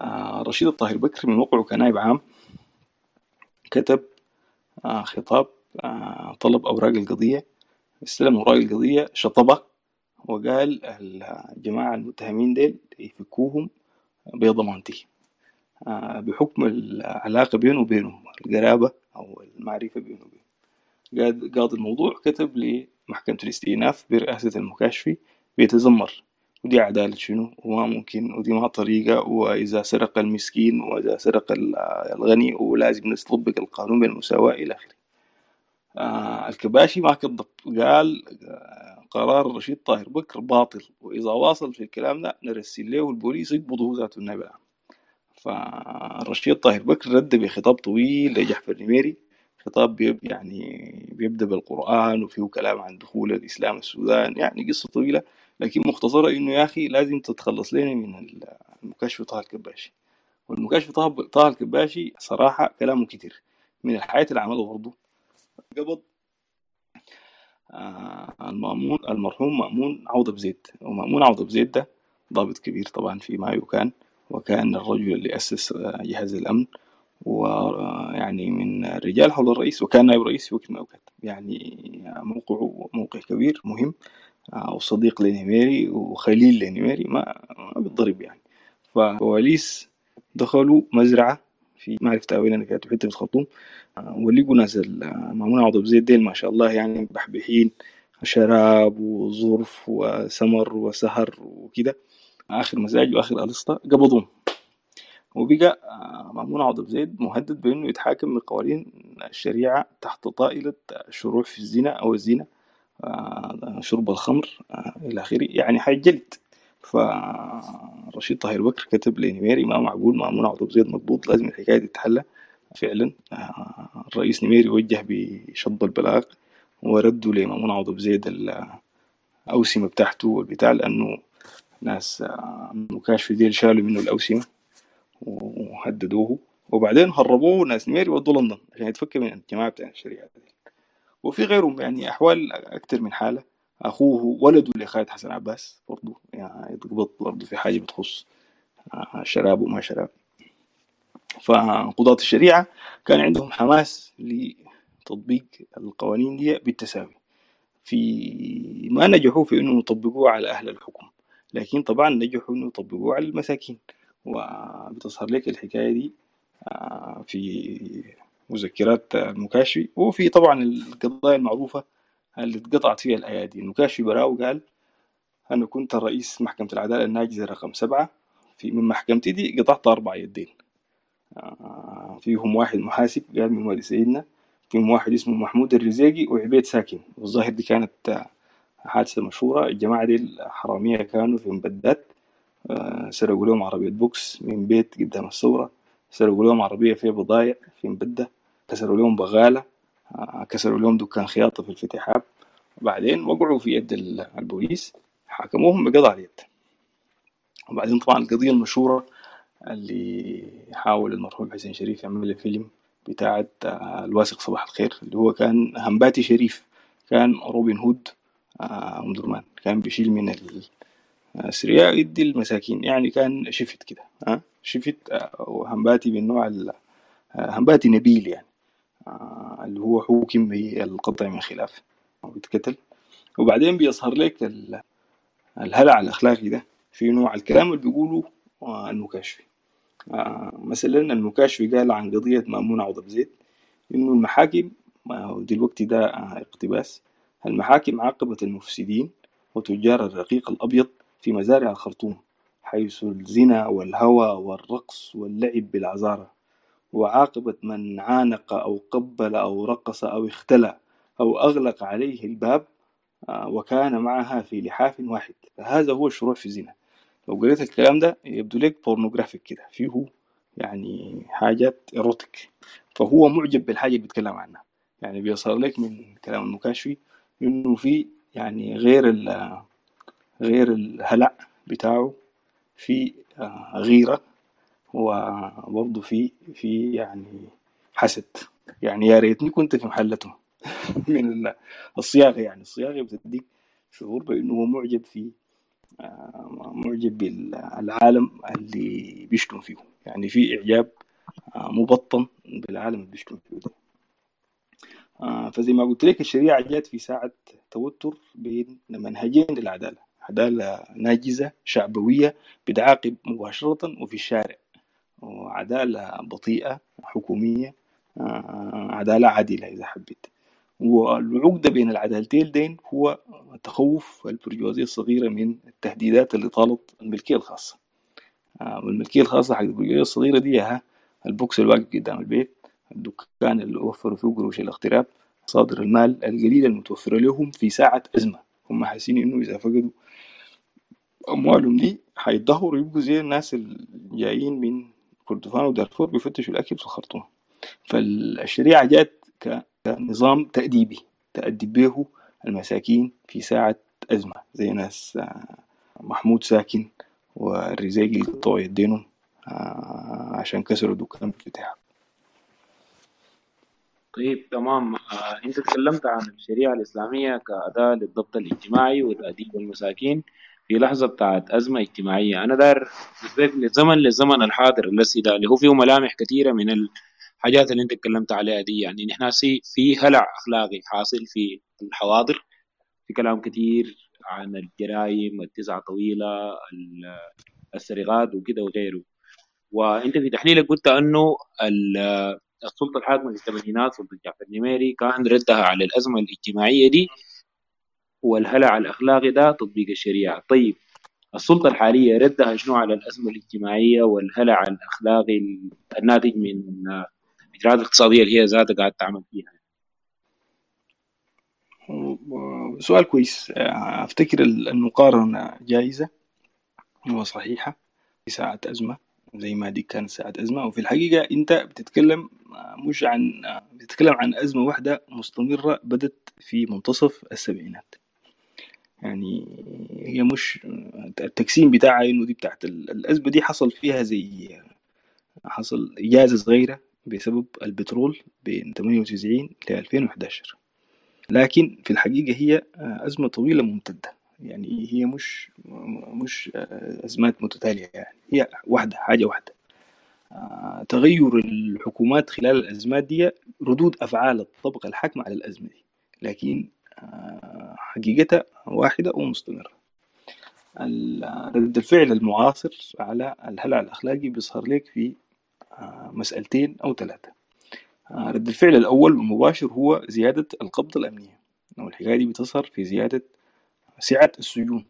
آه، رشيد الطاهر بكر من وقعه كنائب عام كتب آه، خطاب طلب أوراق القضية استلم أوراق القضية شطبة وقال الجماعة المتهمين ديل يفكوهم بضمانتي بحكم العلاقة بينه وبينهم القرابة أو المعرفة بينه وبينه قاضي الموضوع كتب لمحكمة الاستئناف برئاسة المكاشفي بيتذمر. ودي عدالة شنو؟ وما ممكن ودي ما طريقة وإذا سرق المسكين وإذا سرق الغني ولازم نطبق القانون بالمساواة إلى آخره. آه الكباشي ما كذب. قال آه قرار الرشيد طاهر بكر باطل. وإذا واصل في الكلام ده نرسل له البوليس يقبضه ذاته النائب العام فالرشيد طاهر بكر رد بخطاب طويل لجحفر نميري. خطاب يعني بيبدأ بالقرآن وفيه كلام عن دخول الإسلام السودان يعني قصة طويلة لكن مختصرة إنه يا أخي لازم تتخلص لنا من المكاشف طه الكباشي والمكاشف طه الكباشي صراحة كلامه كتير. من الحياة اللي عمله برضه. قبض آه المأمون المرحوم مأمون عوضة بزيد. ومأمون عوضة بزيد ده ضابط كبير طبعا في مايو كان وكان الرجل اللي أسس آه، جهاز الأمن. ويعني من الرجال حول الرئيس وكان نائب رئيس وقت من الأوقات يعني موقعه موقع كبير مهم. آه، وصديق لنيميري وخليل لنيميري ما ما بيتضرب يعني. فالبوليس دخلوا مزرعة في ما عرفت وين أنا كانت حتة في الخرطوم. آه، ولقوا ناس مامون عوض أبو زيد ما شاء الله يعني مبحبحين شراب وظرف وسمر وسهر وكده. آخر مزاج وآخر ألسطة قبضوهم وبقى آه، مأمون عوض زيد مهدد بأنه يتحاكم بقوانين الشريعة تحت طائلة الشروع في الزنا أو الزنا آه، شرب الخمر آه، إلى آخره يعني حيجلد فرشيد طاهر بكر كتب لنميري ما معقول مأمون عوض زيد مضبوط لازم الحكاية دي تتحلى فعلا. الرئيس نميري وجه بشط البلاغ وردوا لمأمون عوض زيد الأوسمة بتاعته والبتاع لأنه ناس مكاشف ديل شالوا منه الأوسمة. وهددوه. وبعدين هربوه ناس نمير ودوا لندن عشان يتفك من الجماعة بتاع الشريعة دي. وفي غيرهم يعني أحوال أكتر من حالة. أخوه ولده لخالد حسن عباس برضه يعني يتقبض برضه في حاجة بتخص شراب وما شراب. فقضاة الشريعة كان عندهم حماس لتطبيق القوانين دي بالتساوي. في ما نجحوا في انه يطبقوها على أهل الحكم لكن طبعا نجحوا انه يطبقوه على المساكين. وبتظهر لك الحكاية دي آه، في مذكرات المكاشفي وفي طبعا القضايا المعروفة اللي اتقطعت فيها الأيادي. المكاشفي براو قال أنا كنت رئيس محكمة العدالة الناجزة رقم سبعة في من محكمتي دي قطعت أربع يدين. آه، فيهم واحد محاسب قال من والد سيدنا فيهم واحد اسمه محمود الرزاقي وعبيد ساكن. والظاهر دي كانت حادثة مشهورة. الجماعة دي الحرامية كانوا في أمبدة آه، سرقوا لهم عربية بوكس من بيت قدام الثورة سرقوا لهم عربية فيها بضايع في أمبدة. كسروا لهم بقالة. آه، كسروا لهم دكان خياطة في الفتيحاب وبعدين وقعوا في يد البوليس. حاكموهم بقضاء اليد. وبعدين طبعا القضية المشهورة اللي حاول المرحوم حسين شريف يعمل فيلم بتاعة آه، الواثق صباح الخير اللي هو كان همباتي شريف كان روبن هود أم درمان كان بيشيل من الأثرياء يدي المساكين. يعني كان شفت كده ها؟ شفت وهمباتي من نوع همباتي نبيل يعني. اللي هو حوكم بالقطع من خلاف. وبيتقتل وبعدين بيظهر لك الهلع الأخلاقي ده. في نوع الكلام اللي بيقوله المكاشفي. مثلا المكاشفي قال عن قضية مأمون عوض بزيد إنه المحاكم دلوقتي ده اقتباس. المحاكم عاقبت المفسدين وتجار الرقيق الأبيض في مزارع الخرطوم حيث الزنا والهوى والرقص واللعب بالعذارى وعاقبت من عانق أو قبل أو رقص أو اختلى أو أغلق عليه الباب آه، وكان معها في لحاف واحد. فهذا هو الشروع في الزنا. لو قريت الكلام ده يبدو لك pornographic كده فيه يعني حاجات erotic فهو معجب بالحاجة اللي بيتكلم عنها. يعني بيصل لك من كلام المكاشفي إنه في يعني غير غير الهلع بتاعه في آه، غيرة وبرضه في في يعني حسد. يعني يا ريتني كنت في محلته. من الصياغة يعني الصياغة بتديك شعور بإنه هو معجب في آه، معجب بالعالم اللي بيشتم فيه. يعني في إعجاب آه، مبطن بالعالم اللي بيشتم فيه. ده فزي ما قلت لك الشريعة جات في ساعة توتر بين منهجين للعدالة. عدالة ناجزة شعبوية بتعاقب مباشرة وفي الشارع. وعدالة بطيئة حكومية عدالة عادلة إذا حبيت. والعقدة بين العدالتين دين هو تخوف البرجوازية الصغيرة من التهديدات اللي طالت الملكية الخاصة. آه، والملكية الخاصة حق البرجوازية الصغيرة دي البوكس الواقف قدام البيت الدكان اللي وفروا فيه قروش الاغتراب مصادر المال القليلة المتوفرة لهم في ساعة أزمة. هم حاسين إنه إذا فقدوا أموالهم دي حيتدهوروا يبقوا زي الناس الجايين من كردفان ودارفور بيفتشوا الأكل في الخرطوم. فالشريعة جات كنظام تأديبي تأدب به المساكين في ساعة أزمة زي ناس آه، محمود ساكن والرزاقي اللي قطعوا يدينهم آه، عشان كسروا دكان افتتاح طيب تمام. آه، انت تكلمت عن الشريعة الإسلامية كأداة للضبط الاجتماعي وتأديب المساكين في لحظة بتاعت أزمة اجتماعية. أنا دار للزمن للزمن الحاضر ده اللي هو فيه ملامح كثيرة من الحاجات اللي أنت اتكلمت عليها دي. يعني نحن في هلع أخلاقي حاصل في الحواضر. في كلام كثير عن الجرائم التسعة طويلة السرقات وكده وغيره. وأنت في تحليلك قلت إنه السلطة الحاكمة في الثمانينات سلطة جعفر النميري كان ردها على الأزمة الاجتماعية دي. والهلع الأخلاقي ده تطبيق الشريعة. طيب السلطة الحالية ردها شنو على الأزمة الاجتماعية والهلع الأخلاقي الناتج من الاجراءات الاقتصاديه اللي هي ذاتها قاعد تعمل فيها؟ سؤال كويس. أفتكر المقارنة جائزة وصحيحة في ساعة أزمة زي ما دي كانت ساعة أزمة. وفي الحقيقة أنت بتتكلم مش عن بتتكلم عن أزمة واحدة مستمرة بدت في منتصف السبعينات. يعني هي مش التقسيم بتاعها إنه دي بتاعت الأزمة دي حصل فيها زي حصل إجازة صغيرة بسبب البترول بين 98 ل 2011 لكن في الحقيقة هي أزمة طويلة ممتدة. يعني هي مش مش أزمات متتالية يعني. هي واحدة حاجة واحدة. تغير الحكومات خلال الأزمات دي ردود أفعال الطبقة الحاكمة على الأزمة دي. لكن حقيقتها واحدة ومستمرة. رد الفعل المعاصر على الهلع الأخلاقي بيظهر لك في مسألتين أو ثلاثة. آه، رد الفعل الأول المباشر هو زيادة القبضة الأمنية والحكاية دي بتظهر في زيادة سعة السجون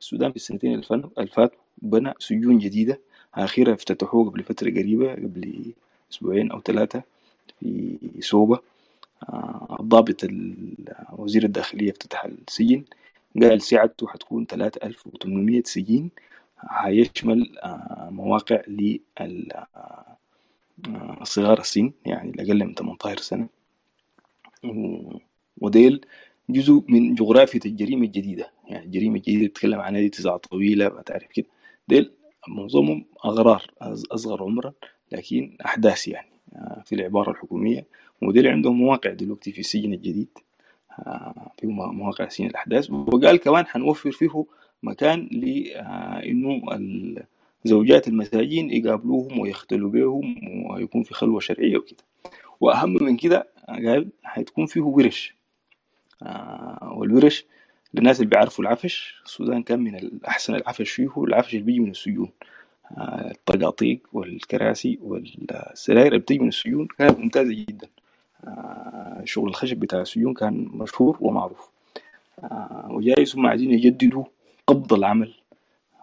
السودان في السنتين الفات بنى سجون جديدة آخرها افتتحوه قبل فترة قريبة قبل أسبوعين أو ثلاثة في سوبا آه، الضابط وزير الداخلية افتتح السجن قال سعته حتكون 3800 سجين هيشمل آه، مواقع لصغار السن يعني الأقل من 18 سنة. وديل جزء من جغرافية الجريمة الجديدة يعني الجريمة الجديدة تتكلم دي تسعة طويلة ما تعرف كده. ديل معظمهم أغرار أصغر عمرا لكن أحداث يعني آه، في العبارة الحكومية وديل عندهم مواقع دلوقتي في السجن الجديد آه، في مواقع سجن الأحداث. وقال كمان حنوفر فيه مكان لأنه زوجات المساجين يقابلوهم ويختلوا بهم ويكون في خلوة شرعية وكده. وأهم من كده قال حتكون فيه ورش آه والورش للناس اللي بيعرفوا العفش. السودان كان من احسن العفش فيه العفش اللي بيجي من السجون آه الطقاطيق والكراسي والسراير اللي بتيجي من السجون كانت ممتازة جدا. آه شغل الخشب بتاع السجون كان مشهور ومعروف. آه، وجايز هم عايزين يجددوا قبض العمل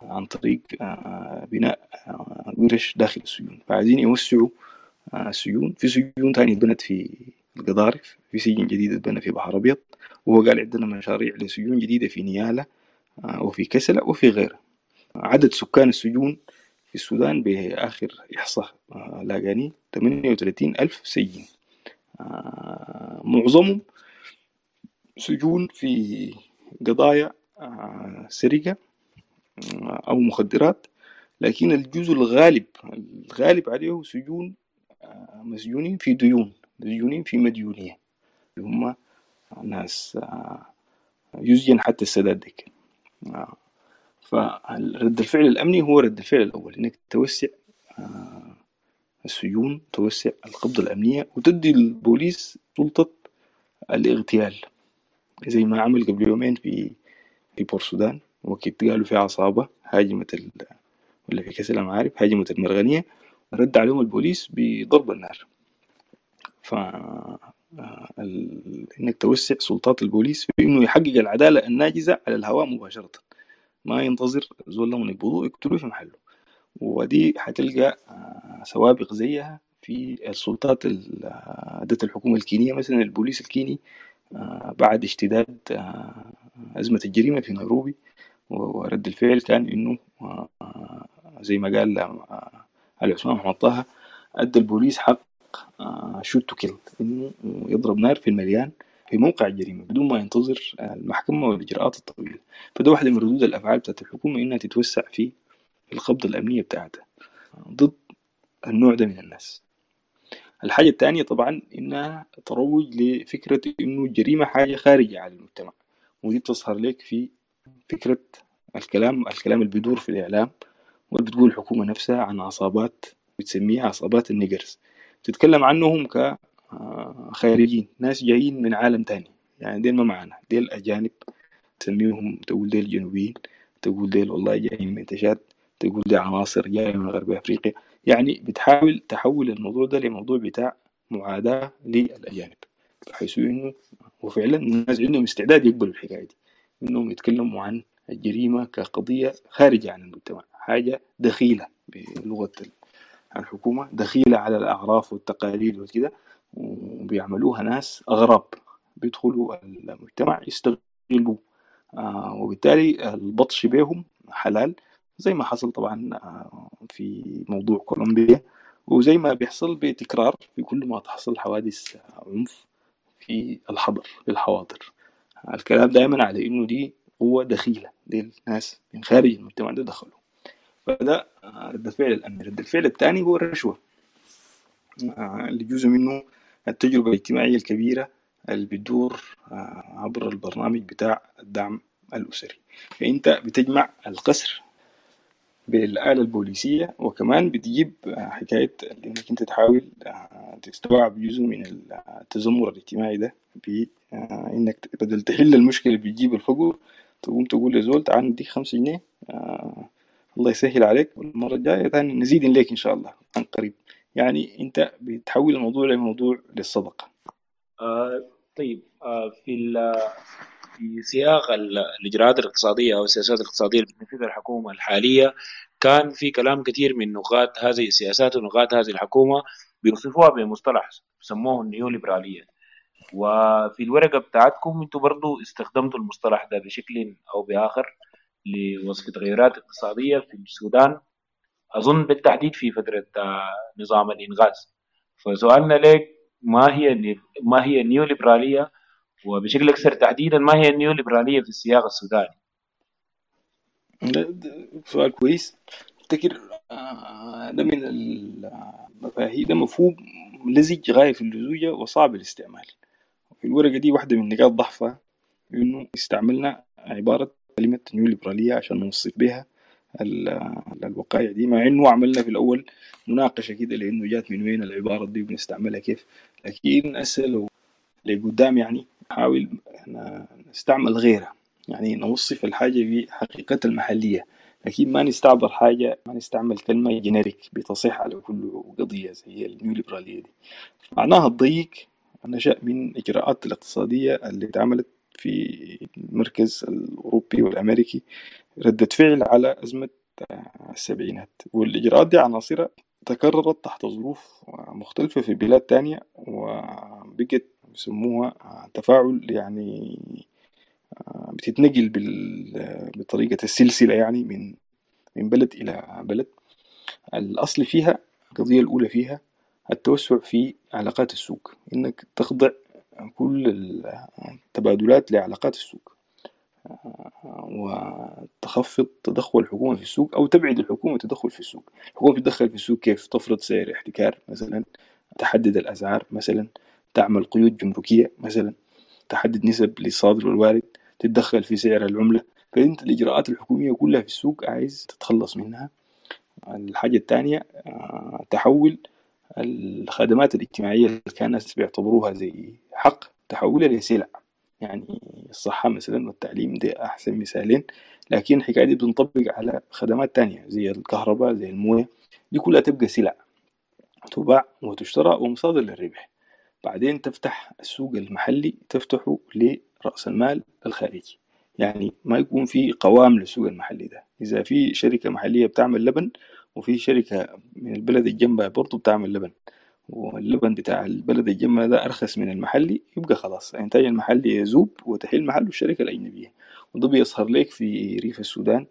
عن طريق آه، بناء آه، ورش داخل السجون. فعايزين يوسعوا السجون. في سجون تانية اتبنت في القضارف في سجن جديد اتبنى في بحر أبيض. وهو قال عندنا مشاريع لسجون جديدة في نيالا وفي كسلة وفي غيرها. عدد سكان السجون في السودان بآخر إحصاء لاقاني 38 ألف سجين. معظمهم سجون في قضايا سرقة أو مخدرات لكن الجزء الغالب الغالب عليه سجون مسجونين في ديون مسجونين في مديونية. اللي هم ناس يسجن حتى السداد ديك فرد الفعل الأمني هو رد الفعل الأول إنك توسع السجون توسع القبضة الأمنية وتدي البوليس سلطة الاغتيال زي ما عمل قبل يومين في في بورسودان وقت قالوا في عصابة هاجمت ال... ولا في كاس المعارف هاجمت المرغنية رد عليهم البوليس بضرب النار. ف ال... إنك توسع سلطات البوليس في إنه يحقق العدالة الناجزة على الهواء مباشرة. ما ينتظر زول لهم يقبضوه يقتلوه في محله. ودي حتلقى سوابق زيها في السلطات ذات الحكومة الكينية مثلا البوليس الكيني بعد اشتداد أزمة الجريمة في نيروبي ورد الفعل كان إنه زي ما قال علي عثمان محمد طه أدى البوليس حق shoot to kill إنه يضرب نار في المليان في موقع الجريمة بدون ما ينتظر المحكمة والإجراءات الطويلة. فده واحدة من ردود الأفعال بتاعت الحكومة إنها تتوسع في القبضة الأمنية بتاعتها ضد النوع ده من الناس. الحاجة الثانية طبعا إنها تروج لفكرة إنه الجريمة حاجة خارجة عن المجتمع. ودي بتظهر لك في فكرة الكلام الكلام اللي بيدور في الإعلام واللي بتقول الحكومة نفسها عن عصابات بتسميها عصابات ال niggers. تتكلم عنهم كخارجين ناس جايين من عالم تاني. يعني ديل ما معانا ديل أجانب تسميهم تقول ديل جنوبيين تقول ديل والله جايين من تشاد. تقول دي عناصر جاية من غرب أفريقيا. يعني بتحاول تحول الموضوع ده لموضوع بتاع معاداة للأجانب. بحيث إنه وفعلا الناس عندهم استعداد يقبلوا الحكاية دي. إنهم يتكلموا عن الجريمة كقضية خارجة عن المجتمع. حاجة دخيلة بلغة الحكومة دخيلة على الأعراف والتقاليد وكده. وبيعملوها ناس أغراب بيدخلوا المجتمع يستغلوا. آه وبالتالي البطش بهم حلال. زي ما حصل طبعا في موضوع كولومبيا وزي ما بيحصل بتكرار في كل ما تحصل حوادث عنف في الحضر في الحواضر الكلام دائما على إنه دي قوة دخيلة دي الناس من خارج المجتمع ده دخلوا. فده رد الفعل الأمني رد الفعل الثاني هو الرشوة. اللي جزء منه التجربة الاجتماعية الكبيرة اللي بتدور عبر البرنامج بتاع الدعم الأسري. فأنت بتجمع القسر بالآلة البوليسية وكمان بتجيب حكاية إنك أنت تحاول تستوعب جزء من التذمر الاجتماعي ده بإنك بدل تحل المشكلة اللي بتجيب الفقر تقوم تقول لزول تعال نديك خمسة جنيه آه الله يسهل عليك والمرة الجاية تاني نزيد لك إن شاء الله عن قريب. يعني أنت بتحول الموضوع لموضوع للصدقة. آه طيب آه في في سياق الإجراءات الاقتصادية أو السياسات الاقتصادية اللي بتنفذها الحكومة الحالية كان في كلام كثير من نقاط هذه السياسات ونقاط هذه الحكومة بيوصفوها بمصطلح سموه النيو ليبراليه وفي الورقة بتاعتكم أنتم برضو استخدمتوا المصطلح ده بشكل أو بآخر لوصف تغيرات اقتصادية في السودان. أظن بالتحديد في فترة نظام الإنغاز. فسؤالنا لك ما هي ما هي النيو ليبراليه وبشكل أكثر تحديدا ما هي النيو ليبراليه في السياق السوداني؟ سؤال كويس. افتكر ده من المفاهيم ده مفهوم لزج غاية في اللزوجة وصعب الاستعمال. في الورقة دي واحدة من نقاط ضعفها إنه استعملنا عبارة كلمة نيو ليبرالية عشان نوصف بها الوقائع دي مع إنه عملنا في الأول مناقشة كده لأنه جات من وين العبارة دي وبنستعملها كيف. لكن هسه لو لقدام يعني نحاول نستعمل غيرها. يعني نوصف الحاجة بحقيقتها المحلية. لكن ما نستعبر حاجة ما نستعمل كلمة generic بتصح على كل قضية زي النيو ليبرالية دي. معناها الضيق نشأ من إجراءات الاقتصادية اللي اتعملت في المركز الأوروبي والأمريكي ردة فعل على أزمة السبعينات. والإجراءات دي عناصرها تكررت تحت ظروف مختلفة في بلاد تانية وبقت بيسموها تفاعل يعني بتتنقل بطريقة السلسلة يعني من من بلد إلى بلد. الأصل فيها القضية الأولى فيها التوسع في علاقات السوق. إنك تخضع كل التبادلات لعلاقات السوق وتخفض تدخل الحكومة في السوق أو تبعد الحكومة تدخل في السوق. الحكومة تتدخل في السوق كيف؟ تفرض سعر احتكار مثلا تحدد الأسعار مثلا. تعمل قيود جمركية مثلا تحدد نسب للصادر والوارد تتدخل في سعر العملة. فأنت الإجراءات الحكومية كلها في السوق عايز تتخلص منها. الحاجة الثانية تحول الخدمات الاجتماعية اللي كان الناس بيعتبروها زي حق تحولها لسلع. يعني الصحة مثلا والتعليم دي أحسن مثالين. لكن الحكاية دي بتنطبق على خدمات تانية زي الكهرباء زي الموية. دي كلها تبقى سلع. تباع وتشترى ومصادر للربح. بعدين تفتح السوق المحلي تفتحه لرأس المال الخارجي. يعني ما يكون في قوام للسوق المحلي ده. إذا في شركة محلية بتعمل لبن وفي شركة من البلد الجنبها برضه بتعمل لبن واللبن بتاع البلد الجنبها ده أرخص من المحلي يبقى خلاص. الإنتاج المحلي يذوب وتحل محله الشركة الأجنبية. وده بيظهر لك في ريف السودان.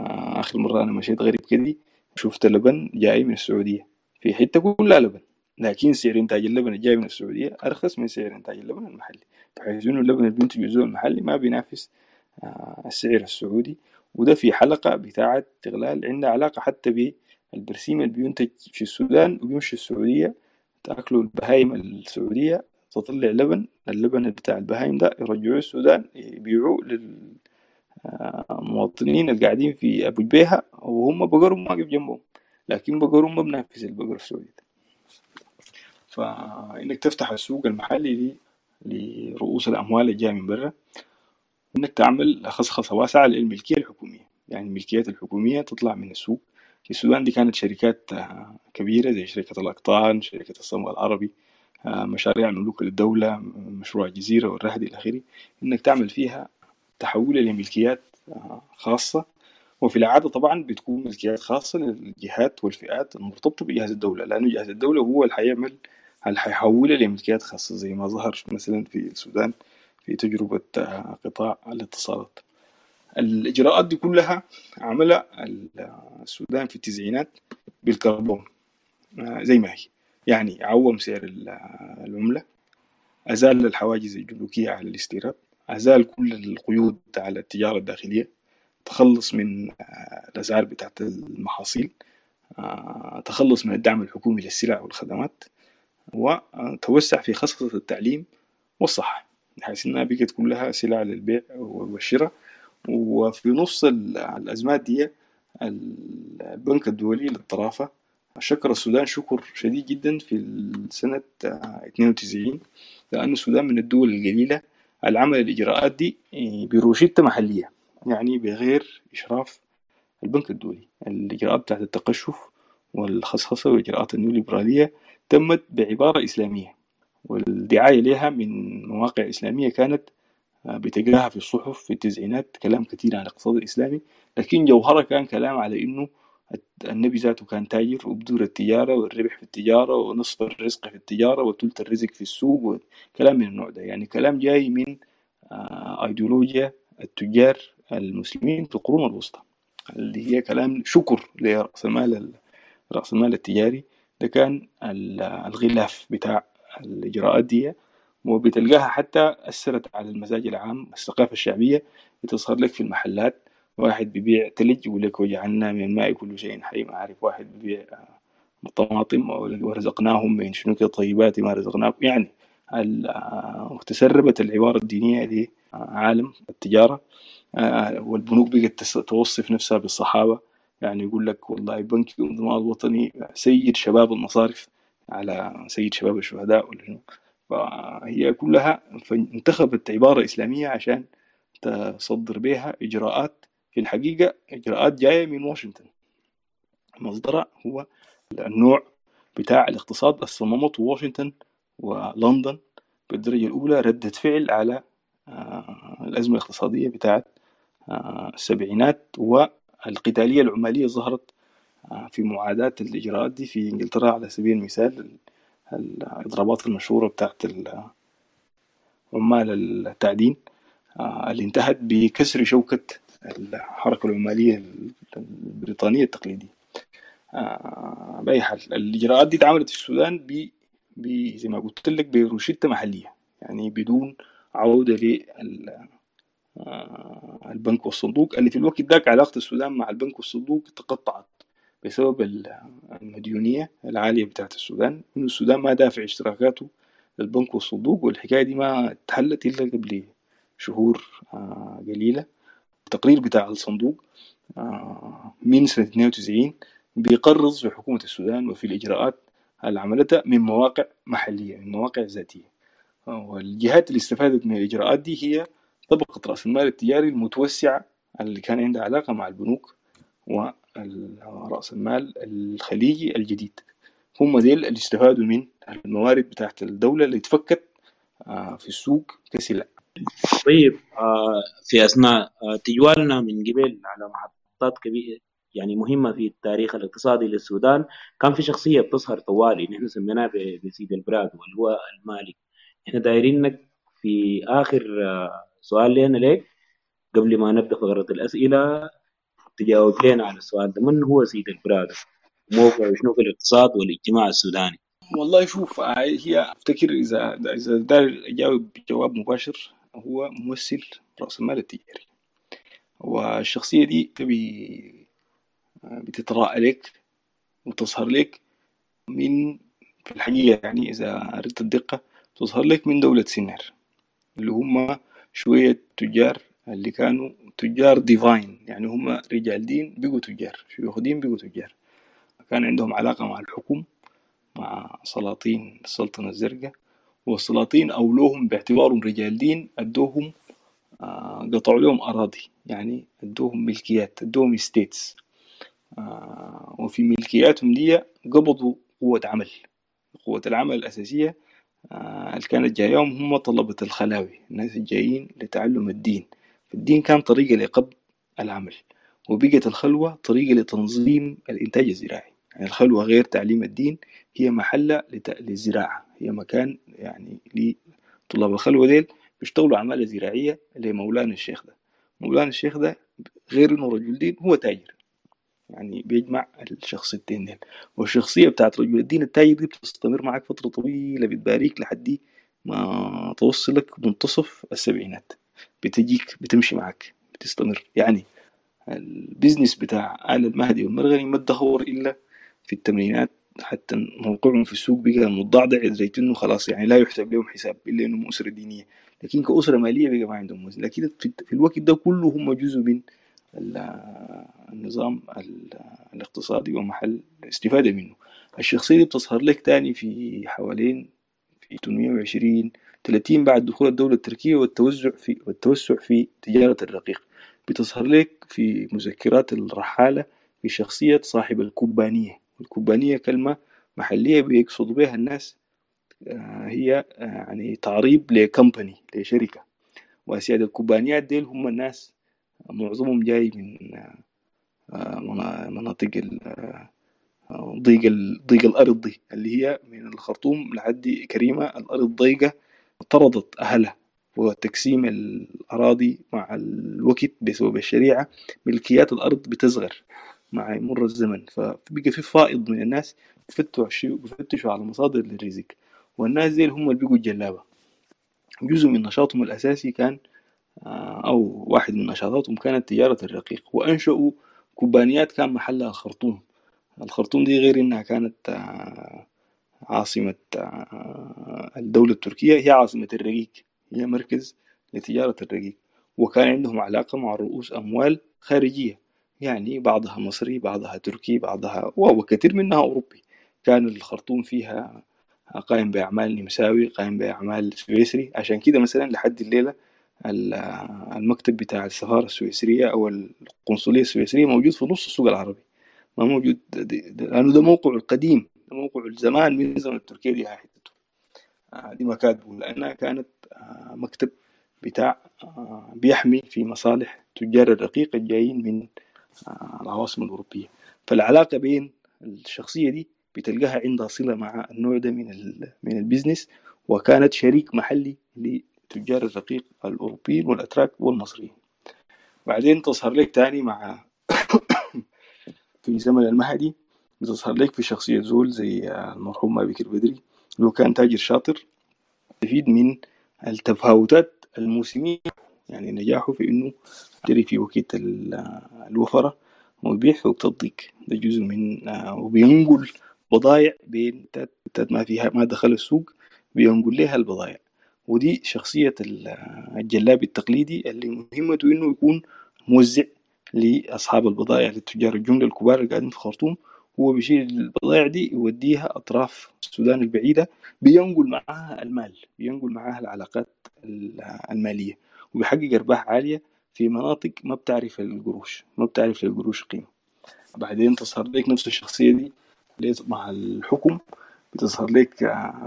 آه آخر مرة أنا مشيت غريب كده شفت لبن جاي من السعودية. في حتة كلها لبن. لكن سعر إنتاج اللبن الجاي من السعودية أرخص من سعر إنتاج اللبن المحلي. بحيث إنه اللبن اللي بينتجه المحلي ما بينافس آه السعر السعودي. وده في حلقة بتاعة استغلال عندها علاقة حتى بالبرسيم اللي بينتج في السودان وبيمشي السعودية. تأكلوا البهايم السعودية تطلع لبن. اللبن بتاع البهايم ده يرجعوه السودان يبيعوه للمواطنين اللي قاعدين في أبو جبيهة وهم بقرهم واقف جنبهم. لكن بقرهم ما بنافس البقر السعودي فإنك تفتح السوق المحلي لرؤوس الأموال اللي جاية من برا إنك تعمل خصخصة واسعة للملكية الحكومية. يعني الملكيات الحكومية تطلع من السوق. في السودان دي كانت شركات كبيرة زي شركة الأقطان شركة الصمغ العربي مشاريع الملوك للدولة مشروع الجزيرة والرهد إلى آخره. إنك تعمل فيها تحولها لملكيات خاصة. وفي العادة طبعا بتكون ملكيات خاصة للجهات والفئات المرتبطة بجهاز الدولة لأنه جهاز الدولة هو اللي حيعمل اللي حيحولها لملكيات خاصة زي ما ظهر مثلا في السودان في تجربة قطاع الاتصالات؟ الإجراءات دي كلها عملها السودان في التسعينات بالكربون زي ما هي. يعني عوم سعر العملة أزال الحواجز الجمركية على الاستيراد أزال كل القيود على التجارة الداخلية تخلص من الأسعار بتاعت المحاصيل تخلص من الدعم الحكومي للسلع والخدمات. وتوسع في خصخصة التعليم والصحة بحيث إنها بقت كلها سلع للبيع والشراء. وفي نص الأزمات دي البنك الدولي للطرافة شكر السودان شكر شديد جدا في سنة 92 لأن السودان من الدول القليلة العمل الإجراءات دي بروشتة محلية يعني بغير إشراف البنك الدولي. الإجراءات بتاعت التقشف والخصخصة والإجراءات النيوليبرالية تمت بعبارة إسلامية والدعاية لها من مواقع إسلامية كانت بتلقاها في الصحف في التسعينات كلام كثير عن الاقتصاد الإسلامي لكن جوهرها كان كلام على إنه النبي ذاته كان تاجر وبدور التجارة والربح في التجارة ونصف الرزق في التجارة وثلث الرزق في السوق وكلام من النوع ده. يعني كلام جاي من أيديولوجيا التجار المسلمين في القرون الوسطى اللي هي كلام شكر لرأس المال رأس المال التجاري. ده كان الغلاف بتاع الإجراءات دي وبتلقاها حتى أثرت على المزاج العام الثقافة الشعبية بتظهر لك في المحلات. واحد بيبيع تلج يقول لك وجعلنا من الماء كل شيء حي ما عارف واحد بيبيع طماطم ورزقناهم من شنو طيبات ما رزقناكم. يعني تسربت العبارة الدينية لعالم التجارة والبنوك بقت توصف نفسها بالصحابة. يعني يقول لك والله بنك الانضمام الوطني سيد شباب المصارف على سيد شباب الشهداء ولا شنو فهي كلها فانتخبت عبارة إسلامية عشان تصدر بها إجراءات في الحقيقة إجراءات جاية من واشنطن. مصدرها هو النوع بتاع الاقتصاد صممته واشنطن ولندن. بالدرجة الأولى ردة فعل على الأزمة الاقتصادية بتاعت السبعينات والقتالية العمالية ظهرت في معاداة الإجراءات دي في إنجلترا على سبيل المثال الإضرابات المشهورة بتاعت عمال التعدين اللي انتهت بكسر شوكة الحركة العمالية البريطانية التقليدية. بأي حال الإجراءات دي اتعملت في السودان ب زي ما قلت لك بروشتة محلية يعني بدون عودة البنك والصندوق اللي في الوقت ذاك علاقة السودان مع البنك والصندوق تقطعت بسبب المديونية العالية بتاعت السودان إنه السودان ما دافع اشتراكاته للبنك والصندوق والحكاية دي ما اتحلت إلا قبل شهور قليلة. التقرير بتاع الصندوق من سنة 92 بيقرض في حكومة السودان وفي الإجراءات اللي عملتها من مواقع محلية من مواقع ذاتية. والجهات اللي استفادت من الإجراءات دي هي طبقة رأس المال التجاري المتوسعة اللي كان عندها علاقة مع البنوك ورأس المال الخليجي الجديد. هم ديل اللي استفادوا من الموارد بتاعت الدولة اللي اتفكت في السوق كسلع طيب في أثناء تجوالنا من قبل على محطات كبيرة يعني مهمة في التاريخ الاقتصادي للسودان كان في شخصية بتظهر طوالي نحن سميناه بسيد البراد واللي هو المالك إحنا دايرينك في آخر سؤال لنا ليك قبل ما نبدأ فقرة الأسئلة تجاوب لنا على السؤال ده من هو سيد البراد موقعه شنو في الاقتصاد والاجتماع السوداني؟ والله شوف هي أفتكر اذا إذا دار أجاوب جواب مباشر هو ممثل رأس المال التجاري. والشخصية دي تبي بتتراءى لك وتظهر لك من في الحقيقة يعني إذا أردت الدقة تظهر لك من دولة سنر اللي هم شوية تجار اللي كانوا تجار divine يعني هم رجال دين بقوا تجار شيوخ دين بقوا تجار. كان عندهم علاقة مع الحكم مع سلاطين السلطنة الزرقاء والسلاطين أولوهم باعتبارهم رجال دين أدوهم قطعوا لهم أراضي يعني أدوهم ملكيات أدوهم status وفي ملكياتهم دي قبضوا قوة عمل. قوة العمل الأساسية اللي كانت جايهم هم طلبة الخلاوي الناس الجايين لتعلم الدين. الدين كان طريقة لقبض العمل وبقت الخلوة طريقة لتنظيم الإنتاج الزراعي. يعني الخلوة غير تعليم الدين هي محلة للزراعة هي مكان يعني لطلاب الخلوة ديل بيشتغلوا أعمال زراعية لمولانا الشيخ ده. مولانا الشيخ ده غير إنه رجل دين هو تاجر. يعني بيجمع الشخصيتين ديل. والشخصية بتاعت رجل الدين التاجر دي بتستمر معك فترة طويلة بتباريك لحد ما توصلك منتصف السبعينات. بتجيك بتمشي معك بتستمر. يعني البزنس بتاع آل المهدي والمرغني ما اتدهور إلا في الثمانينات حتى موقعهم في السوق بقى متضعضع لدرجة إنه خلاص يعني لا يحسب لهم حساب إلا إنهم أسرة دينية. لكن كأسرة مالية بقى ما عندهم وزن لكن في الوقت ده كله هم جزء من النظام الاقتصادي ومحل الاستفادة منه. الشخصية دي بتظهر لك تاني في حوالين في 820 30 بعد دخول الدولة التركية والتوزع في والتوسع في تجارة الرقيق. بتظهر لك في مذكرات الرحالة في شخصية صاحب الكوبانية. الكوبانية كلمة محلية بيقصد بها الناس هي يعني تعريب لكمباني لشركة. وأسياد الكوبانيات ديل هم الناس معظمهم جاي من مناطق ضيق ضيق الأرض دي اللي هي من الخرطوم لحد كريمة. الأرض ضيقة طردت أهلها وتقسيم الأراضي مع الوقت بسبب الشريعة ملكيات الأرض بتصغر مع مر الزمن. فبقى في فائض من الناس بفتشوا على مصادر للرزق. والناس دي هم اللي بقوا الجلابة جزء من نشاطهم الأساسي كان أو واحد من نشاطاتهم كانت تجارة الرقيق. وأنشأوا كوبانيات كان محلها الخرطوم. الخرطوم دي غير إنها كانت عاصمة الدولة التركية هي عاصمة الرقيق. هي مركز لتجارة الرقيق. وكان عندهم علاقة مع رؤوس أموال خارجية. يعني بعضها مصري بعضها تركي بعضها وكثير منها أوروبي. كان الخرطوم فيها قائم بأعمال نمساوي قائم بأعمال سويسري. عشان كده مثلا لحد الليلة المكتب بتاع السفارة السويسرية أو القنصلية السويسرية موجود في نص السوق العربي. ما موجود لأنه ده موقع القديم ده موقع الزمان من زمن التركية دي حتته دي ما كاتبه لأنها كانت مكتب بتاع آه، بيحمي في مصالح تجار الرقيق الجايين من آه، العواصم الأوروبية. فالعلاقة بين الشخصية دي بتلقاها عندها صلة مع النوع ده من من البيزنس وكانت شريك محلي لتجار الرقيق الأوروبيين والأتراك والمصريين. بعدين تظهر لك تاني مع في زمن المهدي بتظهر لك في شخصية زول زي المرحوم ما بكر بدري اللي كان تاجر شاطر يستفيد من التفاوتات الموسمية يعني نجاحه في إنه يشتري في وقت الوفرة ويبيع في الضيق ده جزء من وبينقل بضايع بين ما فيها ما دخل السوق بينقل لها البضايع. ودي شخصية الجلاب التقليدي اللي مهمته إنه يكون موزع لأصحاب البضائع للتجار. الجملة الكبار اللي قاعدين في خرطوم هو بيشيل البضائع دي يوديها أطراف السودان البعيدة بينقل معاها المال بينقل معاها العلاقات المالية وبيحقق أرباح عالية في مناطق ما بتعرف القروش ما بتعرف للقروش قيمة. بعدين تظهر لك نفس الشخصية دي مع الحكم بتظهر لك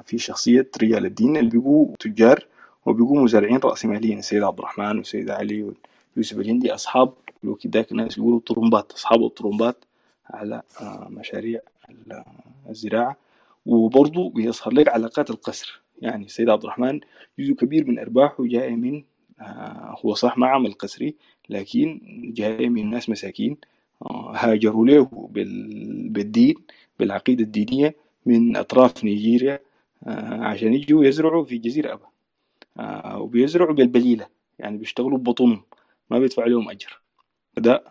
في شخصية رجال الدين اللي بيقوا تجار وبيقوا مزارعين رأسماليين السيد عبد الرحمن والسيد علي ويوسف الهندي أصحاب لو كده الناس يقولوا طرمبات أصحاب الطرمبات على آه، مشاريع الزراعة. وبرضه بيظهر لك علاقات القصر. يعني السيد عبد الرحمن جزء كبير من أرباحه جاي من آه، هو صح ما عمل قسري لكن جاي من ناس مساكين آه، هاجروا له بالدين بالعقيدة الدينية. من أطراف نيجيريا عشان يجوا يزرعوا في جزيرة أبا. وبيزرعوا بالبليلة يعني بيشتغلوا ببطنهم ما بيدفع لهم أجر. ده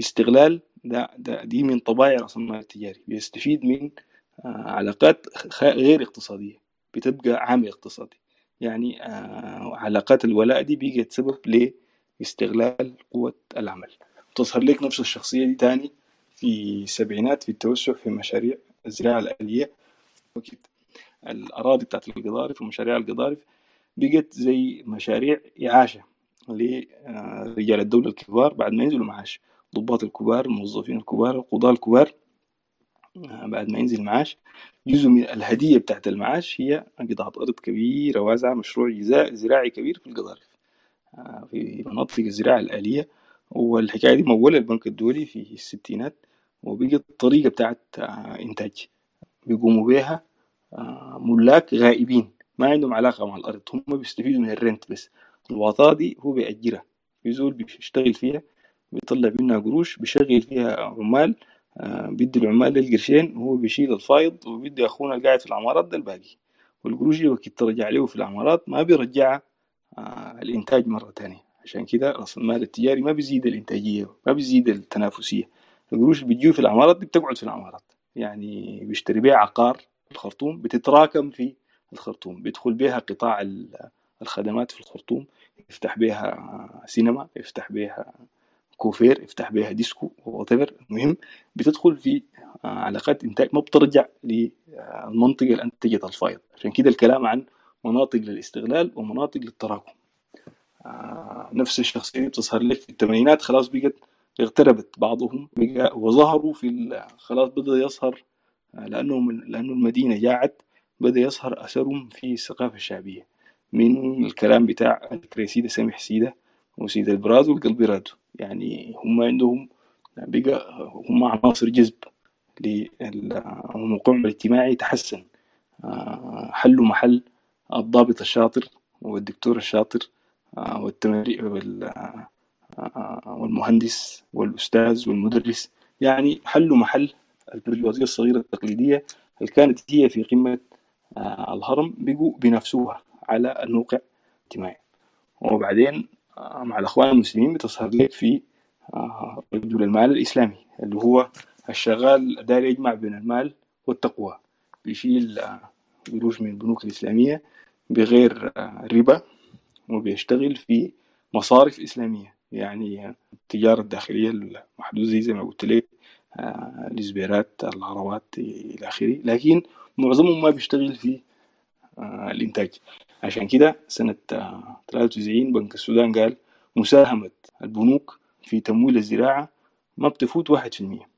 استغلال ده, ده دي من طبائع المال التجاري بيستفيد من آه، علاقات غير اقتصادية بتبقى عامل اقتصادي. يعني آه، علاقات الولاء دي بقت سبب لاستغلال قوة العمل. تظهر لك نفس الشخصية دي تاني في السبعينات في التوسع في مشاريع الزراعة الآلية. وكده الأراضي بتاعت القضارف ومشاريع القضارف بقت زي مشاريع إعاشة لرجال الدولة الكبار بعد ما ينزلوا معاش. الضباط الكبار الموظفين الكبار القضاة الكبار آه، بعد ما ينزل معاش. جزء من الهدية بتاعت المعاش هي قطعة أرض كبيرة واسعة مشروع زراعي كبير في القضارف. آه، في مناطق الزراعة الآلية. والحكاية دي مولة البنك الدولي في الستينات وبقت الطريقة بتاعت آه، إنتاج. بيقوموا بيها ملاك غائبين ما عندهم علاقة مع الأرض هم بيستفيدوا من الرنت بس. الوطاة دي هو بيأجرها. في زول بيشتغل فيها بيطلع منها قروش بيشغل فيها عمال آه، بيدي العمال القرشين وهو بيشيل الفايض وبيدي أخونا القاعد في العمارات ده الباقي. والقروش دي وقت ترجع له في العمارات ما بيرجعها آه، الإنتاج مرة تانية. عشان كده رأس المال التجاري ما بيزيد الإنتاجية ما بيزيد التنافسية. القروش اللي بتجيه في العمارات دي بتقعد في العمارات. يعني بيشتري بيها عقار الخرطوم بتتراكم في الخرطوم بيدخل بيها قطاع الخدمات في الخرطوم يفتح بيها سينما يفتح بيها كوافير يفتح بيها ديسكو وات المهم بتدخل في آه، علاقات إنتاج ما بترجع للمنطقة اللي انتجت الفايض. عشان كده الكلام عن مناطق للاستغلال ومناطق للتراكم. آه، نفس الشخصية بتظهر لك في الثمانينات خلاص بقت اغتربت بعضهم وظهروا في خلاص بدأ يظهر آه، لأنه لأنه المدينة جاعت بدأ يظهر أثرهم في الثقافة الشعبية. من الكلام بتاع الكريسيدة سامح سيدة وسيد البراز والقلبي رادو. يعني هم عندهم بقى هم عناصر جذب للموقعهم الاجتماعي تحسن. آه، حلوا محل الضابط الشاطر والدكتور الشاطر آه، آه، والمهندس والأستاذ والمدرس. يعني حلوا محل البرجوازية الصغيرة التقليدية اللي كانت هي في قمة الهرم بقوا بنفسوها على الموقع الاجتماعي. وبعدين آه، مع الأخوان المسلمين بتظهر لك في آه، رجل المال الإسلامي اللي هو الشغال داير يجمع بين المال والتقوى. بيشيل قروش آه، من البنوك الإسلامية بغير ربا وبيشتغل في مصارف إسلامية. يعني التجارة الداخلية المحدودة زي ما قلت لك الإزبيرات العربات إلى آخره. لكن معظمهم ما بيشتغل في الإنتاج. عشان كده سنة 93 بنك السودان قال مساهمة البنوك في تمويل الزراعة ما بتفوت واحد في المية.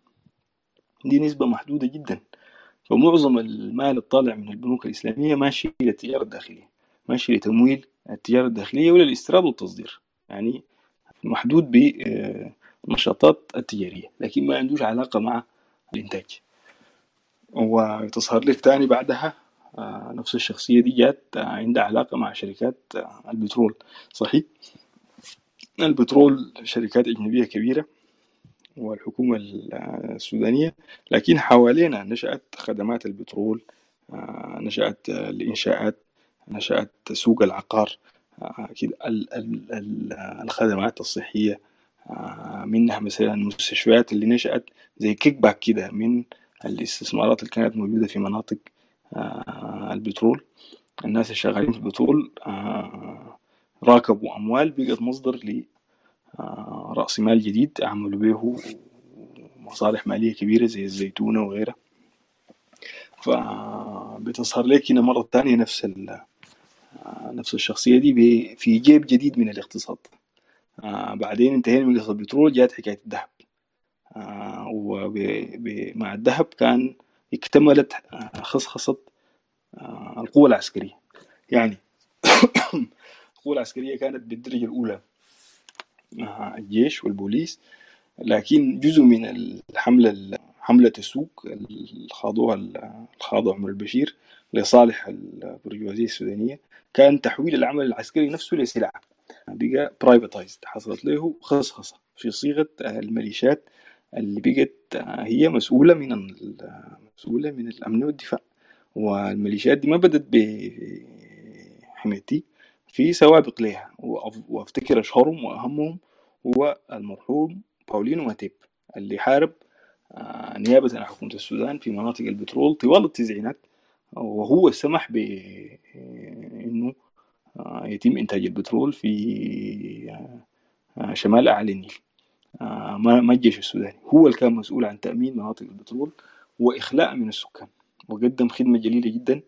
دي نسبة محدودة جدا. فمعظم المال الطالع من البنوك الإسلامية ماشي للتجارة الداخلية ماشي لتمويل التجارة الداخلية ولا الاستيراد والتصدير. يعني محدود بالنشاطات التجارية لكن ما عندوش علاقة مع الإنتاج. وتظهر لك تاني بعدها آه، نفس الشخصية دي جات آه، عندها علاقة مع شركات آه، البترول صحيح؟ البترول شركات أجنبية كبيرة والحكومة السودانية لكن حوالينا نشأت خدمات البترول نشأت الإنشاءات نشأت سوق العقار. الخدمات الصحية منها مثلا المستشفيات اللي نشأت زي كيك باك كده من الاستثمارات اللي كانت موجودة في مناطق آه، البترول. الناس اللي شغالين في البترول آه، راكبوا أموال بقت مصدر لرأس آه، مال جديد عملوا به مصالح مالية كبيرة زي الزيتونة وغيرها. فبتظهر لك هنا مرة تانية نفس نفس الشخصية دي في جيب جديد من الاقتصاد. بعدين انتهينا من قصة البترول جات حكاية الذهب. ومع الذهب كان اكتملت آه، القوة العسكرية. يعني القوة العسكرية كانت بالدرجة الأولى. الجيش والبوليس. لكن جزء من الحملة حملة السوق اللي خاضوها خاضوا عمر البشير لصالح البرجوازية السودانية. كان تحويل العمل العسكري نفسه لسلعة بقى برايفتايزد حصلت له خصخصة في صيغة الميليشيات اللي بقت هي مسؤولة من مسؤولة من الأمن والدفاع. والميليشيات دي ما بدت بحميتي في سوابق لها وأفتكر أشهرهم وأهمهم هو المرحوم باولينو ماتيب اللي حارب آه، نيابة عن حكومة السودان في مناطق البترول طوال التسعينات. وهو سمح آه، يتم إنتاج البترول في آه، شمال أعلى النيل ما الجيش السوداني. هو اللي كان مسؤول عن تأمين مناطق البترول وإخلاء من السكان وقدم خدمة جليلة جدا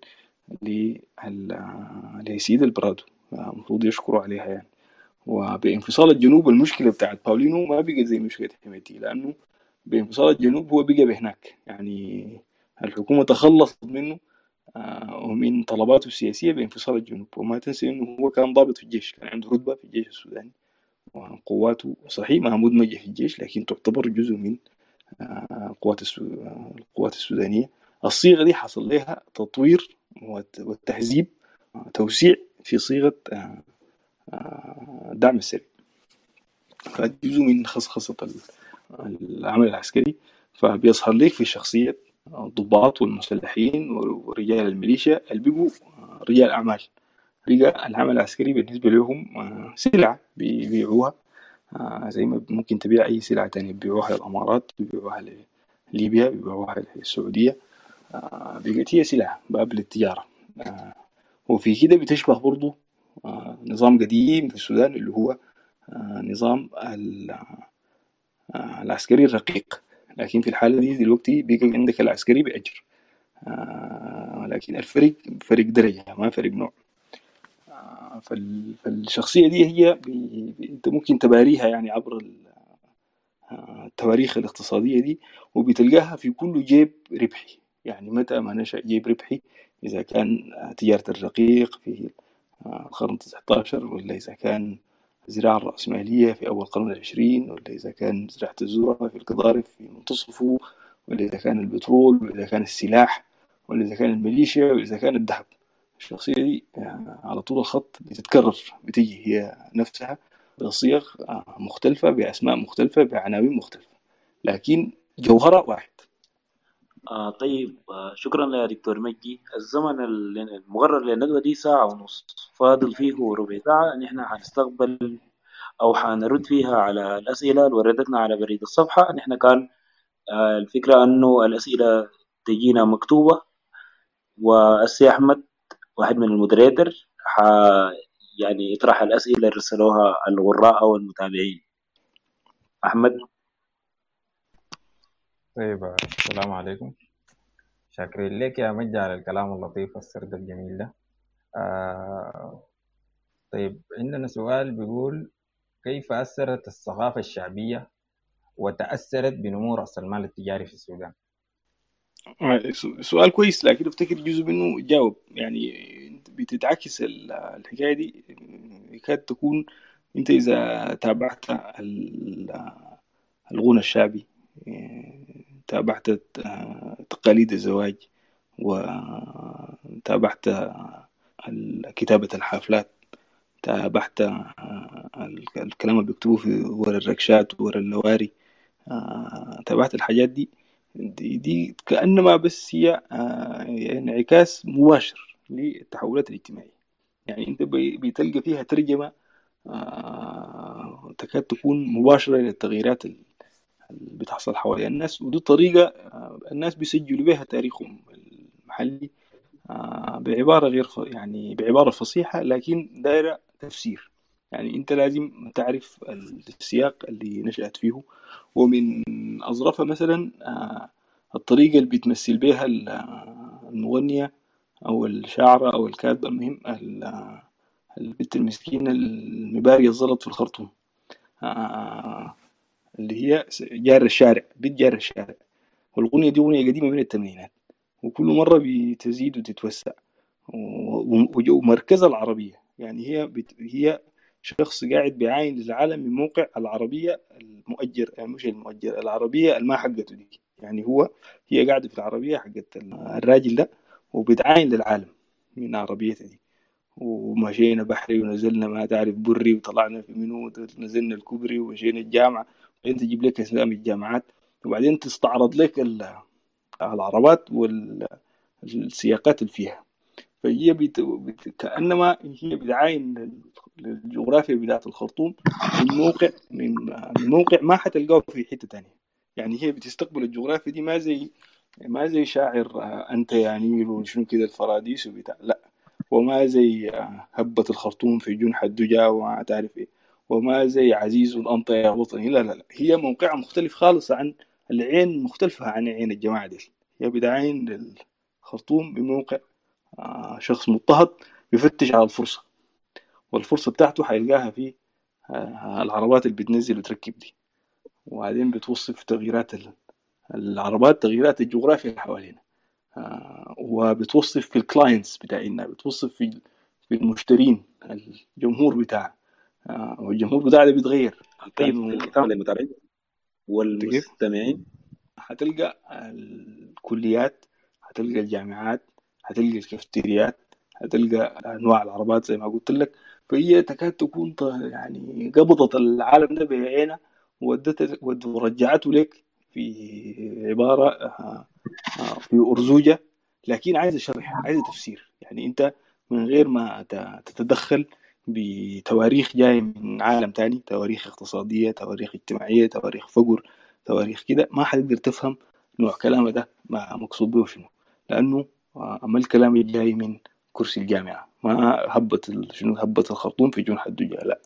لسيد البرادو المفروض يشكروا عليها يعني. وبانفصال الجنوب المشكلة بتاعت باولينو ما بقت زي مشكلة حميتي لأنه بانفصال الجنوب هو بقى بهناك يعني. الحكومة تخلصت منه آه، ومن طلباته السياسية بانفصال الجنوب. وما تنسى إنه هو كان ضابط في الجيش كان عنده رتبة في الجيش السوداني وقواته صحيح ما مدمجة في الجيش لكن تعتبر جزء من آه، القوات القوات السودانية. الصيغة دي حصل لها تطوير والتهذيب توسيع في صيغة آه، آه، دعم السري فجزء من خصخصة العمل العسكري. فبيظهر لك في شخصية الضباط والمسلحين ورجال الميليشيا اللي بيبقوا آه، رجال أعمال. رجال العمل العسكري بالنسبة لهم سلعة بيبيعوها. زي ما ممكن تبيع أي سلعة تانية. بيبيعوها للأمارات بيبيعوها لليبيا بيبيعوها للسعودية. آه، بقت هي سلعة باب للتجارة. آه، وفي كده بتشبه برضو آه، نظام قديم في السودان اللي هو نظام العسكري الرقيق. لكن في الحالة دي دلوقتي بقى عندك العسكري بأجر لكن الفرق فرق درجة ما فرق نوع. فالشخصية دي هي انت ممكن تباريها يعني عبر التواريخ الاقتصادية دي وبتلقاها في كل جيب ربحي. يعني متى ما نشأ جيب ربحي؟ إذا كان تجارة الرقيق في القرن التسعتاشر ولا إذا كان الزراعة الرأسمالية في أول القرن العشرين ولا إذا كان زراعة الذرة في القضارف في منتصفه ولا إذا كان البترول ولا إذا كان السلاح ولا إذا كان الميليشيا ولا إذا كان الذهب. الشخصية دي على طول الخط بتتكرر بتجي هي نفسها بصيغ مختلفة بأسماء مختلفة بعناوين مختلفة. لكن جوهرها واحد. آه طيب آه شكرا يا دكتور مجدي. الزمن المقرر للندوة دي ساعة ونص. فاضل فيه ربع ساعة نحن حنستقبل أو حنرد فيها على الأسئلة اللي وردتنا على بريد الصفحة. نحن كان آه الفكرة أنه الأسئلة تجينا مكتوبة والسي أحمد واحد من المودريتر يعني يطرح الأسئلة اللي رسلوها الغراء أو المتابعين. أحمد؟ طيب السلام عليكم. شاكرين لك يا مجد على الكلام اللطيف والسرد الجميل ده. آه طيب عندنا سؤال بيقول كيف أثرت الثقافة الشعبية وتأثرت بنمو رأس المال التجاري في السودان؟ سو- سؤال كويس لكن أفتكر جزء منه جاوب. يعني بتتعكس ال- الحكاية دي يكاد تكون أنت إذا تابعت ال- الغنى الشعبي. تابعت تقاليد الزواج وتابعت كتابة الحفلات تابعت ال- الكلام اللي بيكتبوه في ورا الركشات ورا اللواري تابعت الحاجات دي. دي, دي كأنما بس هي انعكاس مباشر للتحولات الاجتماعية. يعني انت بي- بتلقى فيها ترجمة تكاد تكون مباشرة للتغييرات بتحصل حوالين الناس ودي طريقة آه، الناس بيسجلوا بها تاريخهم المحلي آه، بعبارة غير. يعني بعبارة فصيحة لكن دايرة تفسير يعني أنت لازم تعرف السياق اللي نشأت فيه ومن أظرفها مثلا آه، الطريقة اللي بتمثل بها ال- المغنية أو الشاعرة أو الكاتبة المهم ال- البنت المسكينة المبارية الزلط في الخرطوم اللي هي جار الشارع بنت جار الشارع. والأغنية دي أغنية قديمة من الثمانينات وكل مرة بتزيد وتتوسع. ومركزها العربية. يعني هي بت... هي شخص قاعد بيعاين للعالم من موقع العربية المؤجر يعني مش المؤجر العربية الما حقته دي. يعني هو هي قاعدة في العربية حقت الراجل ده وبتعاين للعالم من عربيتها دي. ومشينا بحري ونزلنا ما تعرف بري وطلعنا في منو نزلنا الكوبري ومشينا الجامعة. بعدين تجيب لك أسامي الجامعات وبعدين تستعرض لك ال- العربات والسياقات اللي فيها. فهي بت... بت... كأنما هي بتعاين لل- للجغرافيا بتاعت الخرطوم من موقع من من موقع ما حتلقاه في حتة تانية. يعني هي بتستقبل الجغرافيا دي ما زي ما زي شاعر آه، أنت يا نيل وشنو كده الفراديس وبتاع لا. وما زي آه، هبة الخرطوم في جنح الدجى وما تعرف إيه. وما زي عزيز أنت يا وطني. لا لا لا. هي موقعها مختلف خالص عن العين مختلفة عن عين الجماعة دي. هي بتعاين للخرطوم بموقع آه، شخص مضطهد بيفتش على الفرصة. والفرصة بتاعته حيلقاها في آه، العربات اللي بتنزل وتركب دي. وبعدين بتوصف تغييرات ال- العربات تغييرات الجغرافيا اللي حوالينا. آه، وبتوصف في الكلاينتس بتاعنا بتوصف في المشترين الجمهور بتاعها آه، والجمهور بتاعها ده بيتغير. طيب للمتابعين والمستمعين؟ هتلقى الكليات هتلقى الجامعات هتلقى الكافتريات هتلقى أنواع العربات زي ما قلت لك. فهي تكاد تكون يعني قبضت العالم ده بعينها ودت ود- ورجعته لك في عبارة آه، آه، في أرزوجة لكن عايزة شرح عايزة تفسير. يعني أنت من غير ما تتدخل بتواريخ جاية من عالم تاني تواريخ اقتصادية تواريخ اجتماعية تواريخ فقر تواريخ كده. ما حتقدر تفهم نوع كلامه ده ما مقصود به شنو. لأنه آه، اما الكلام جاي من كرسي الجامعة. ما هبت شنو هبت الخرطوم في جنح الدجى لا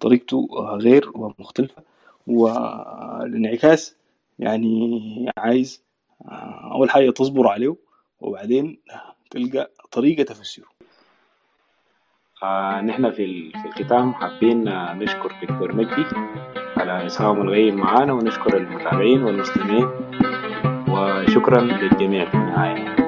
طريقته آه، غير ومختلفة. والانعكاس يعني عايز آه، أول حاجة تصبر عليه وبعدين تلقى طريقة تفسيره. آه نحن في في الختام حابين آه، نشكر دكتور مجدي على إسهامه الغيب معانا ونشكر المتابعين والمستمعين وشكرا للجميع في النهاية.